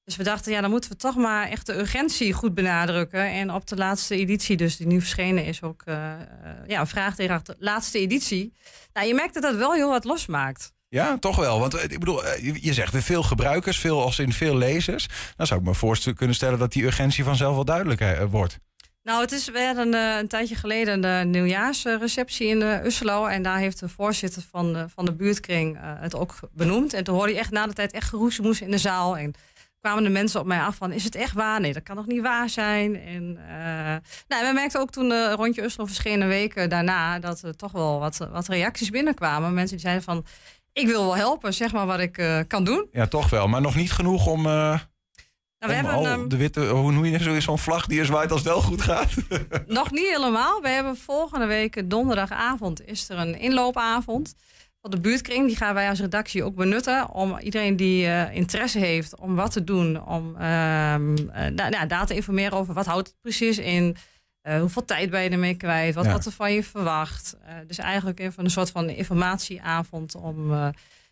Dus we dachten, ja, dan moeten we toch maar echt de urgentie goed benadrukken. En op de laatste editie, dus die nu verschenen is, ook eh, eh, ja, een vraagteken achter laatste editie. Nou, je merkt dat dat wel heel wat losmaakt. Ja, toch wel. Want ik bedoel, je- zegt er veel gebruikers, veel als in veel lezers. Dan zou ik me voorst- kunnen stellen dat die urgentie vanzelf wel duidelijk eh, wordt. Nou, het is, hadden eh, een tijdje geleden een nieuwjaarsreceptie in uh, Usselo. En daar heeft de voorzitter van de, van de buurtkring eh, het ook benoemd. En toen hoorde je echt na de tijd echt geroezemoes in de zaal. En kwamen de mensen op mij af van, is het echt waar? Nee, dat kan nog niet waar zijn. En eh, nou, we merkten ook toen de rondje Usselo verschenen weken daarna... dat er toch wel wat, wat reacties binnenkwamen. Mensen die zeiden van, ik wil wel helpen, zeg maar wat ik eh, kan doen. Ja, toch wel. Maar nog niet genoeg om... eh, Nou, we hebben al ehm, de witte, hoe noem je zo- zo'n vlag die er zwaait als het wel goed gaat? Nog niet helemaal. We hebben volgende week donderdagavond is er een inloopavond van de buurtkring. Die gaan wij als redactie ook benutten om iedereen die eh, interesse heeft om wat te doen, om ehm, eh, nou, daar te informeren over wat houdt het precies in. eh, hoeveel tijd ben je ermee kwijt? Wat Ja. wordt er van je verwacht? Eh, dus eigenlijk even een soort van informatieavond om eh,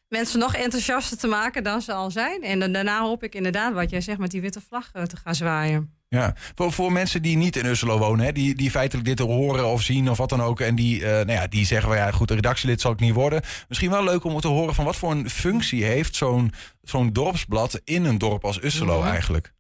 mensen nog enthousiaster te maken dan ze al zijn. En dan, daarna hoop ik inderdaad, wat jij zegt, met die witte vlag eh, te gaan zwaaien. Ja, voor, voor mensen die niet in Usselo wonen, hè, die, die feitelijk dit horen of zien of wat dan ook. En die, eh, nou ja, die zeggen, well, ja, goed, redactielid zal ik niet worden. Misschien wel leuk om te horen van wat voor een functie heeft zo'n zo'n dorpsblad in een dorp als Usselo eigenlijk.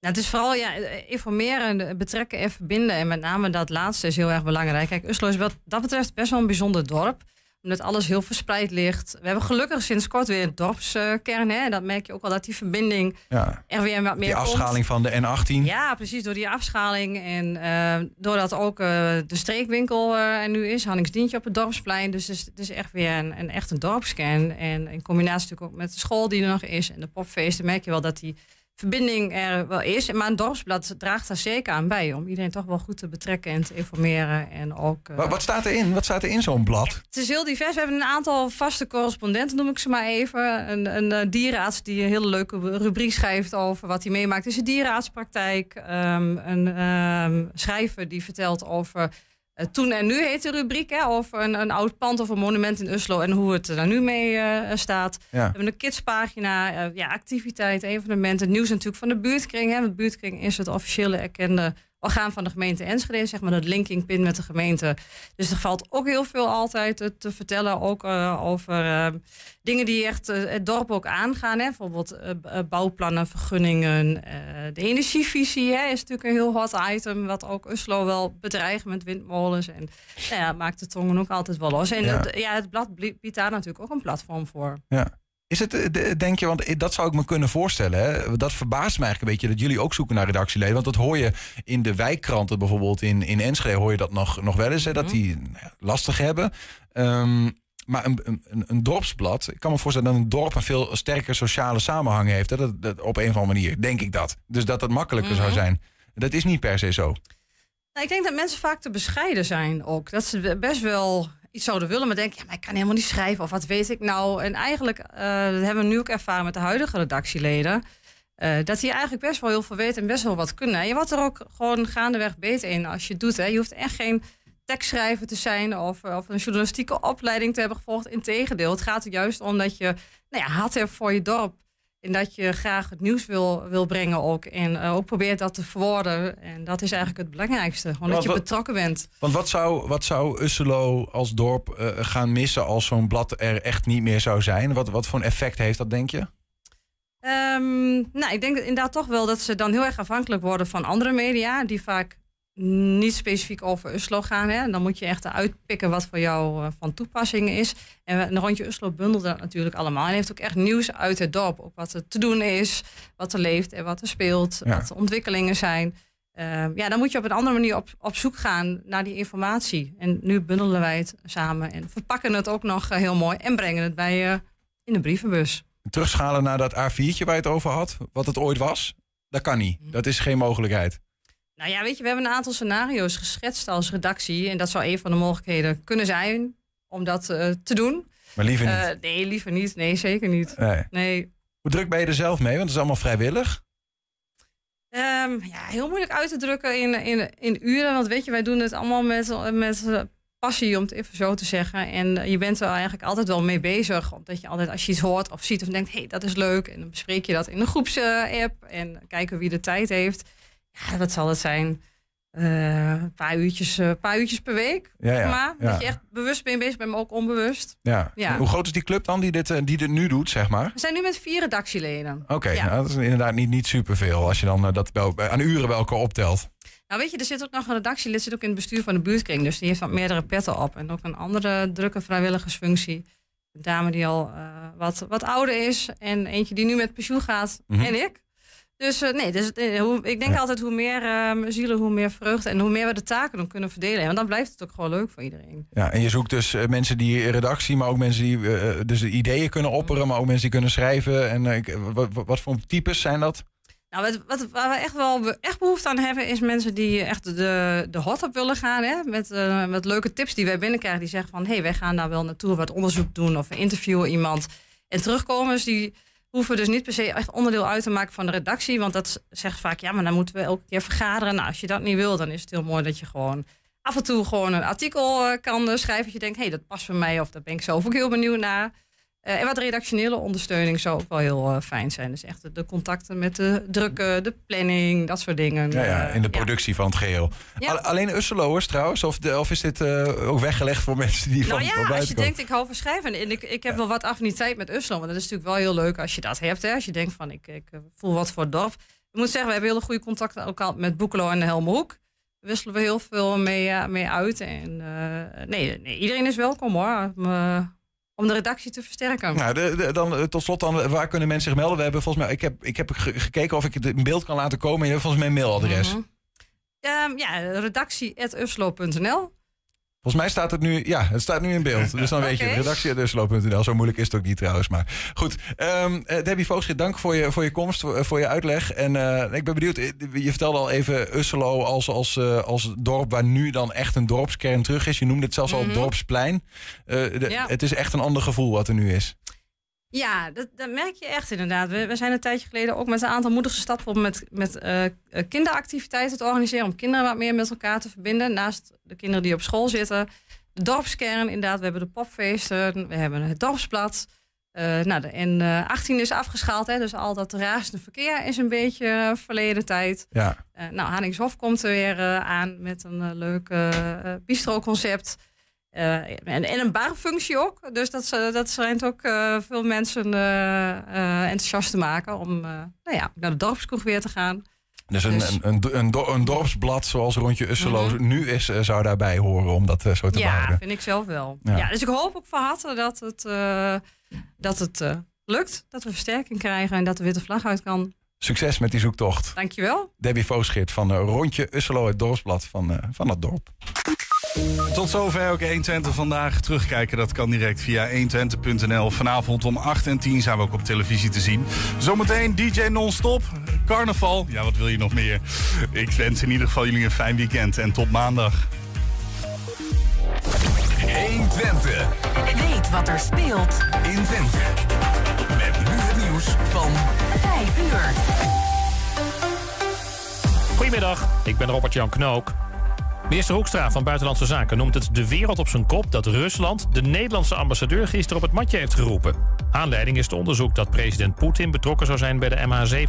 Nou, het is vooral ja, informeren, betrekken en verbinden. En met name dat laatste is heel erg belangrijk. Kijk, Uslo is wat dat betreft best wel een bijzonder dorp. Omdat alles heel verspreid ligt. We hebben gelukkig sinds kort weer een dorpskern. Hè? En dat merk je ook wel dat die verbinding Ja. er weer wat meer Die komt. afschaling van de N18. Ja, precies. Door die afschaling. En eh, doordat ook eh, de streekwinkel eh, er nu is. Hanningsdientje op het dorpsplein. Dus het is, het is echt weer een, een echt een dorpskern. En in combinatie natuurlijk ook met de school die er nog is. En de popfeesten merk je wel dat die verbinding er wel is. Maar een dorpsblad draagt daar zeker aan bij. Om iedereen toch wel goed te betrekken en te informeren. En ook... eh, Wat, staat erin? Wat staat er in zo'n blad? het is heel divers. We hebben een aantal vaste correspondenten, noem ik ze maar even. Een, een eh, dierenarts die een hele leuke rubriek schrijft over wat hij meemaakt. Dus een dierenartspraktijk. Ehm, een ehm, schrijver die vertelt over toen en nu heet de rubriek. Hè, over een, een oud pand of een monument in Oslo en hoe het er daar nu mee eh, staat. Ja. We hebben een kidspagina, eh, ja, activiteiten, evenementen. Nieuws natuurlijk van de buurtkring. Hè. De buurtkring is het officiële erkende orgaan van de gemeente Enschede, zeg maar dat linking pin met de gemeente. Dus er valt ook heel veel altijd te, te vertellen, ook eh, over eh, dingen die echt eh, het dorp ook aangaan. Hè? Bijvoorbeeld eh, eh, bouwplannen, vergunningen, eh, de energievisie hè, is natuurlijk een heel hot item, wat ook Uslo wel bedreigt met windmolens. En nou ja, maakt de tongen ook altijd wel los. En Ja. het, ja, het blad biedt daar natuurlijk ook een platform voor. Ja. Is het, eh, de- denk je, want dat zou ik me kunnen voorstellen. Hè? Dat verbaast me eigenlijk een beetje dat jullie ook zoeken naar redactieleden. Want dat hoor je in de wijkkranten bijvoorbeeld in, in Enschede hoor je dat nog, nog wel eens. Hè? Dat die nou lastig hebben. Ehm, maar een, een, een dorpsblad, ik kan me voorstellen dat een dorp een veel sterker sociale samenhang heeft. Hè? Dat, dat, op een of andere manier, denk ik dat. Dus dat het makkelijker zou Mhm. zijn. Dat is niet per se zo. Nou, ik denk dat mensen vaak te bescheiden zijn ook. Dat ze best wel iets zouden willen, maar denken... ja, maar ik kan helemaal niet schrijven of wat weet ik nou. En eigenlijk, eh, dat hebben we nu ook ervaren met de huidige redactieleden... eh, dat die eigenlijk best wel heel veel weten en best wel wat kunnen. En je wordt er ook gewoon gaandeweg beter in als je het doet. Hè. Je hoeft echt geen tekstschrijver te zijn of, of een journalistieke opleiding te hebben gevolgd. Integendeel, het gaat er juist om dat je nou ja, hart hebt voor je dorp. En dat je graag het nieuws wil, wil brengen ook. En eh, ook probeert dat te verwoorden. En dat is eigenlijk het belangrijkste. Gewoon dat Wat- je betrokken bent. Want wat zou, wat zou Usselo als dorp eh, gaan missen als zo'n blad er echt niet meer zou zijn? Wat, wat voor een effect heeft dat, denk je? Ehm, nou, ik denk inderdaad toch wel dat ze dan heel erg afhankelijk worden van andere media. Die vaak niet specifiek over Uslo gaan. Hè. Dan moet je echt uitpikken wat voor jou eh, van toepassing is. En een rondje Uslo bundelt dat natuurlijk allemaal. En heeft ook echt nieuws uit het dorp. Ook wat er te doen is, wat er leeft en wat er speelt. Ja. Wat de ontwikkelingen zijn. Ehm, ja, dan moet je op een andere manier op, op zoek gaan naar die informatie. En nu bundelen wij het samen en verpakken het ook nog eh, heel mooi. En brengen het bij je in de brievenbus. Terugschalen naar dat A4'tje waar je het over had, wat het ooit was? Dat kan niet. Dat is geen mogelijkheid. Nou ja, weet je, we hebben een aantal scenario's geschetst als redactie. En dat zou een van de mogelijkheden kunnen zijn om dat eh, te doen. Maar liever niet. Eh, nee, liever niet. Nee, zeker niet. Nee. Nee. Hoe druk ben je er zelf mee? Want het is allemaal vrijwillig. Ehm, ja, heel moeilijk uit te drukken in, in, in uren. Want weet je, wij doen het allemaal met, met eh, passie, om het even zo te zeggen. En je bent er eigenlijk altijd wel mee bezig. Omdat je altijd, als je iets hoort of ziet of denkt, hé, hey, dat is leuk. En dan bespreek je dat in de groepsapp. En kijken wie de tijd heeft. Ja, wat zal het zijn? Eh, een paar uurtjes, eh, paar uurtjes per week. Ja, ja, Maar dat je echt bewust mee bezig bent, maar ook onbewust. Ja. Ja. Hoe groot is die club dan die dit, eh, die dit nu doet, zeg maar? We zijn nu met vier redactieleden. Oké, nou, dat is inderdaad niet, niet superveel als je dan dat aan uren bij elkaar optelt. Nou weet je, er zit ook nog een redactielid, zit ook in het bestuur van de buurtkring. Dus die heeft wat meerdere petten op. En ook een andere drukke vrijwilligersfunctie. Een dame die al wat, wat ouder is. En eentje die nu met pensioen gaat. Mhm. En ik. Dus eh, nee, dus, eh, hoe, ik denk altijd hoe meer ehm, zielen, hoe meer vreugde. En hoe meer we de taken dan kunnen verdelen. Want dan blijft het ook gewoon leuk voor iedereen. Ja, en je zoekt dus eh, mensen die redactie, maar ook mensen die dus ideeën kunnen opperen, maar ook mensen die kunnen schrijven. En wat, wat, voor types zijn dat? Nou, wat, wat, waar we echt wel echt behoefte aan hebben, is mensen die echt de, de hot op willen gaan. Hè? Met, met leuke tips die wij binnenkrijgen. Die zeggen van, hé, hey, wij gaan daar wel naartoe, wat onderzoek doen of we interviewen iemand. En terugkomers die hoeven dus niet per se echt onderdeel uit te maken van de redactie. Want dat zegt vaak, ja, maar dan moeten we elke keer vergaderen. Nou, als je dat niet wil, dan is het heel mooi dat je gewoon af en toe gewoon een artikel eh, kan schrijven. Als je denkt, hé, hey, dat past bij mij of daar ben ik zelf ook heel benieuwd naar. Eh, en wat redactionele ondersteuning zou ook wel heel eh, fijn zijn. Dus echt de, de contacten met de drukken, de planning, dat soort dingen. Ja, ja, Eh, in de productie van het geheel. Ja. Al- alleen Usseloers trouwens? Of, de, of is dit ook weggelegd voor mensen die van, nou van ja, als buiten je komen? denkt, ik hou van schrijven. En ik, ik heb wel wat affiniteit met Uslo. Want dat is natuurlijk wel heel leuk als je dat hebt. Hè? Als je denkt van, ik, ik voel wat voor het dorp. Ik moet zeggen, we hebben hele goede contacten ook al met Boekelo en de Helmhoek. Daar wisselen we heel veel mee, mee uit. En nee, nee, iedereen is welkom hoor. Om de redactie te versterken. Nou, de, de- dan, eh, tot slot dan, eh, waar kunnen mensen zich melden? We hebben volgens mij, ik heb, ik heb ge- gekeken of ik het in beeld kan laten komen. Je hebt volgens mij een mailadres. Mhm. Ehm, ja, redactie.uslo.nl. Volgens mij staat het nu, ja, het staat nu in beeld. Dus dan weet je, Oké. redactie.uslo.nl. Zo moeilijk is het ook niet trouwens. Maar goed, eh, Debbie Voogschit, dank voor je, voor je komst, voor, voor je uitleg. En eh, ik ben benieuwd, eh, je vertelde al even Usselo als, als, als dorp waar nu dan echt een dorpskern terug is. Je noemde het zelfs al Mhm. dorpsplein. De- Ja. Het is echt een ander gevoel wat er nu is. Ja, dat, dat merk je echt inderdaad. We, we zijn een tijdje geleden ook met een aantal moedige stappen op met, met eh, eh, kinderactiviteiten te organiseren. Om kinderen wat meer met elkaar te verbinden. Naast de kinderen die op school zitten. De dorpskern inderdaad. We hebben de popfeesten. We hebben het dorpsblad. Eh, nou, de N18 is afgeschaald, hè, dus al dat razende verkeer is een beetje eh, verleden tijd. Ja. Eh, nou, Haningshof komt er weer eh, aan met een eh, leuk eh, bistro-concept. Eh, en, en een barfunctie ook. Dus dat, ze- dat schijnt ook eh, veel mensen eh, eh, enthousiast te maken om eh, nou ja, naar de dorpskroeg weer te gaan. Dus een, Dus- een, een, een, do- een dorpsblad zoals Rondje Usselo nu is, eh, zou daarbij horen om dat eh, zo te ja, behouden. vind ik zelf wel. Ja. Ja. dus ik hoop ook van harte dat het, eh, dat het eh, lukt. Dat we versterking krijgen en dat de witte vlag uit kan. Succes met die zoektocht. Dankjewel. Debbie Vooschit van eh, Rondje Usselo, het dorpsblad van, eh, van dat dorp. Tot zover ook 120 vandaag. Terugkijken, dat kan direct via 120.nl. Vanavond om 8 en 10 zijn we ook op televisie te zien. Zometeen DJ Non-Stop, carnaval. Ja, wat wil je nog meer? Ik wens in ieder geval jullie een fijn weekend en tot maandag. 120. Weet wat er speelt in Twente. Met nu het nieuws van 5 uur. Goedemiddag, ik ben Robert-Jan Knook. Minister Hoekstra van Buitenlandse Zaken noemt het de wereld op zijn kop... dat Rusland de Nederlandse ambassadeur gisteren op het matje heeft geroepen. Aanleiding is het onderzoek dat president Poetin betrokken zou zijn bij de MH17.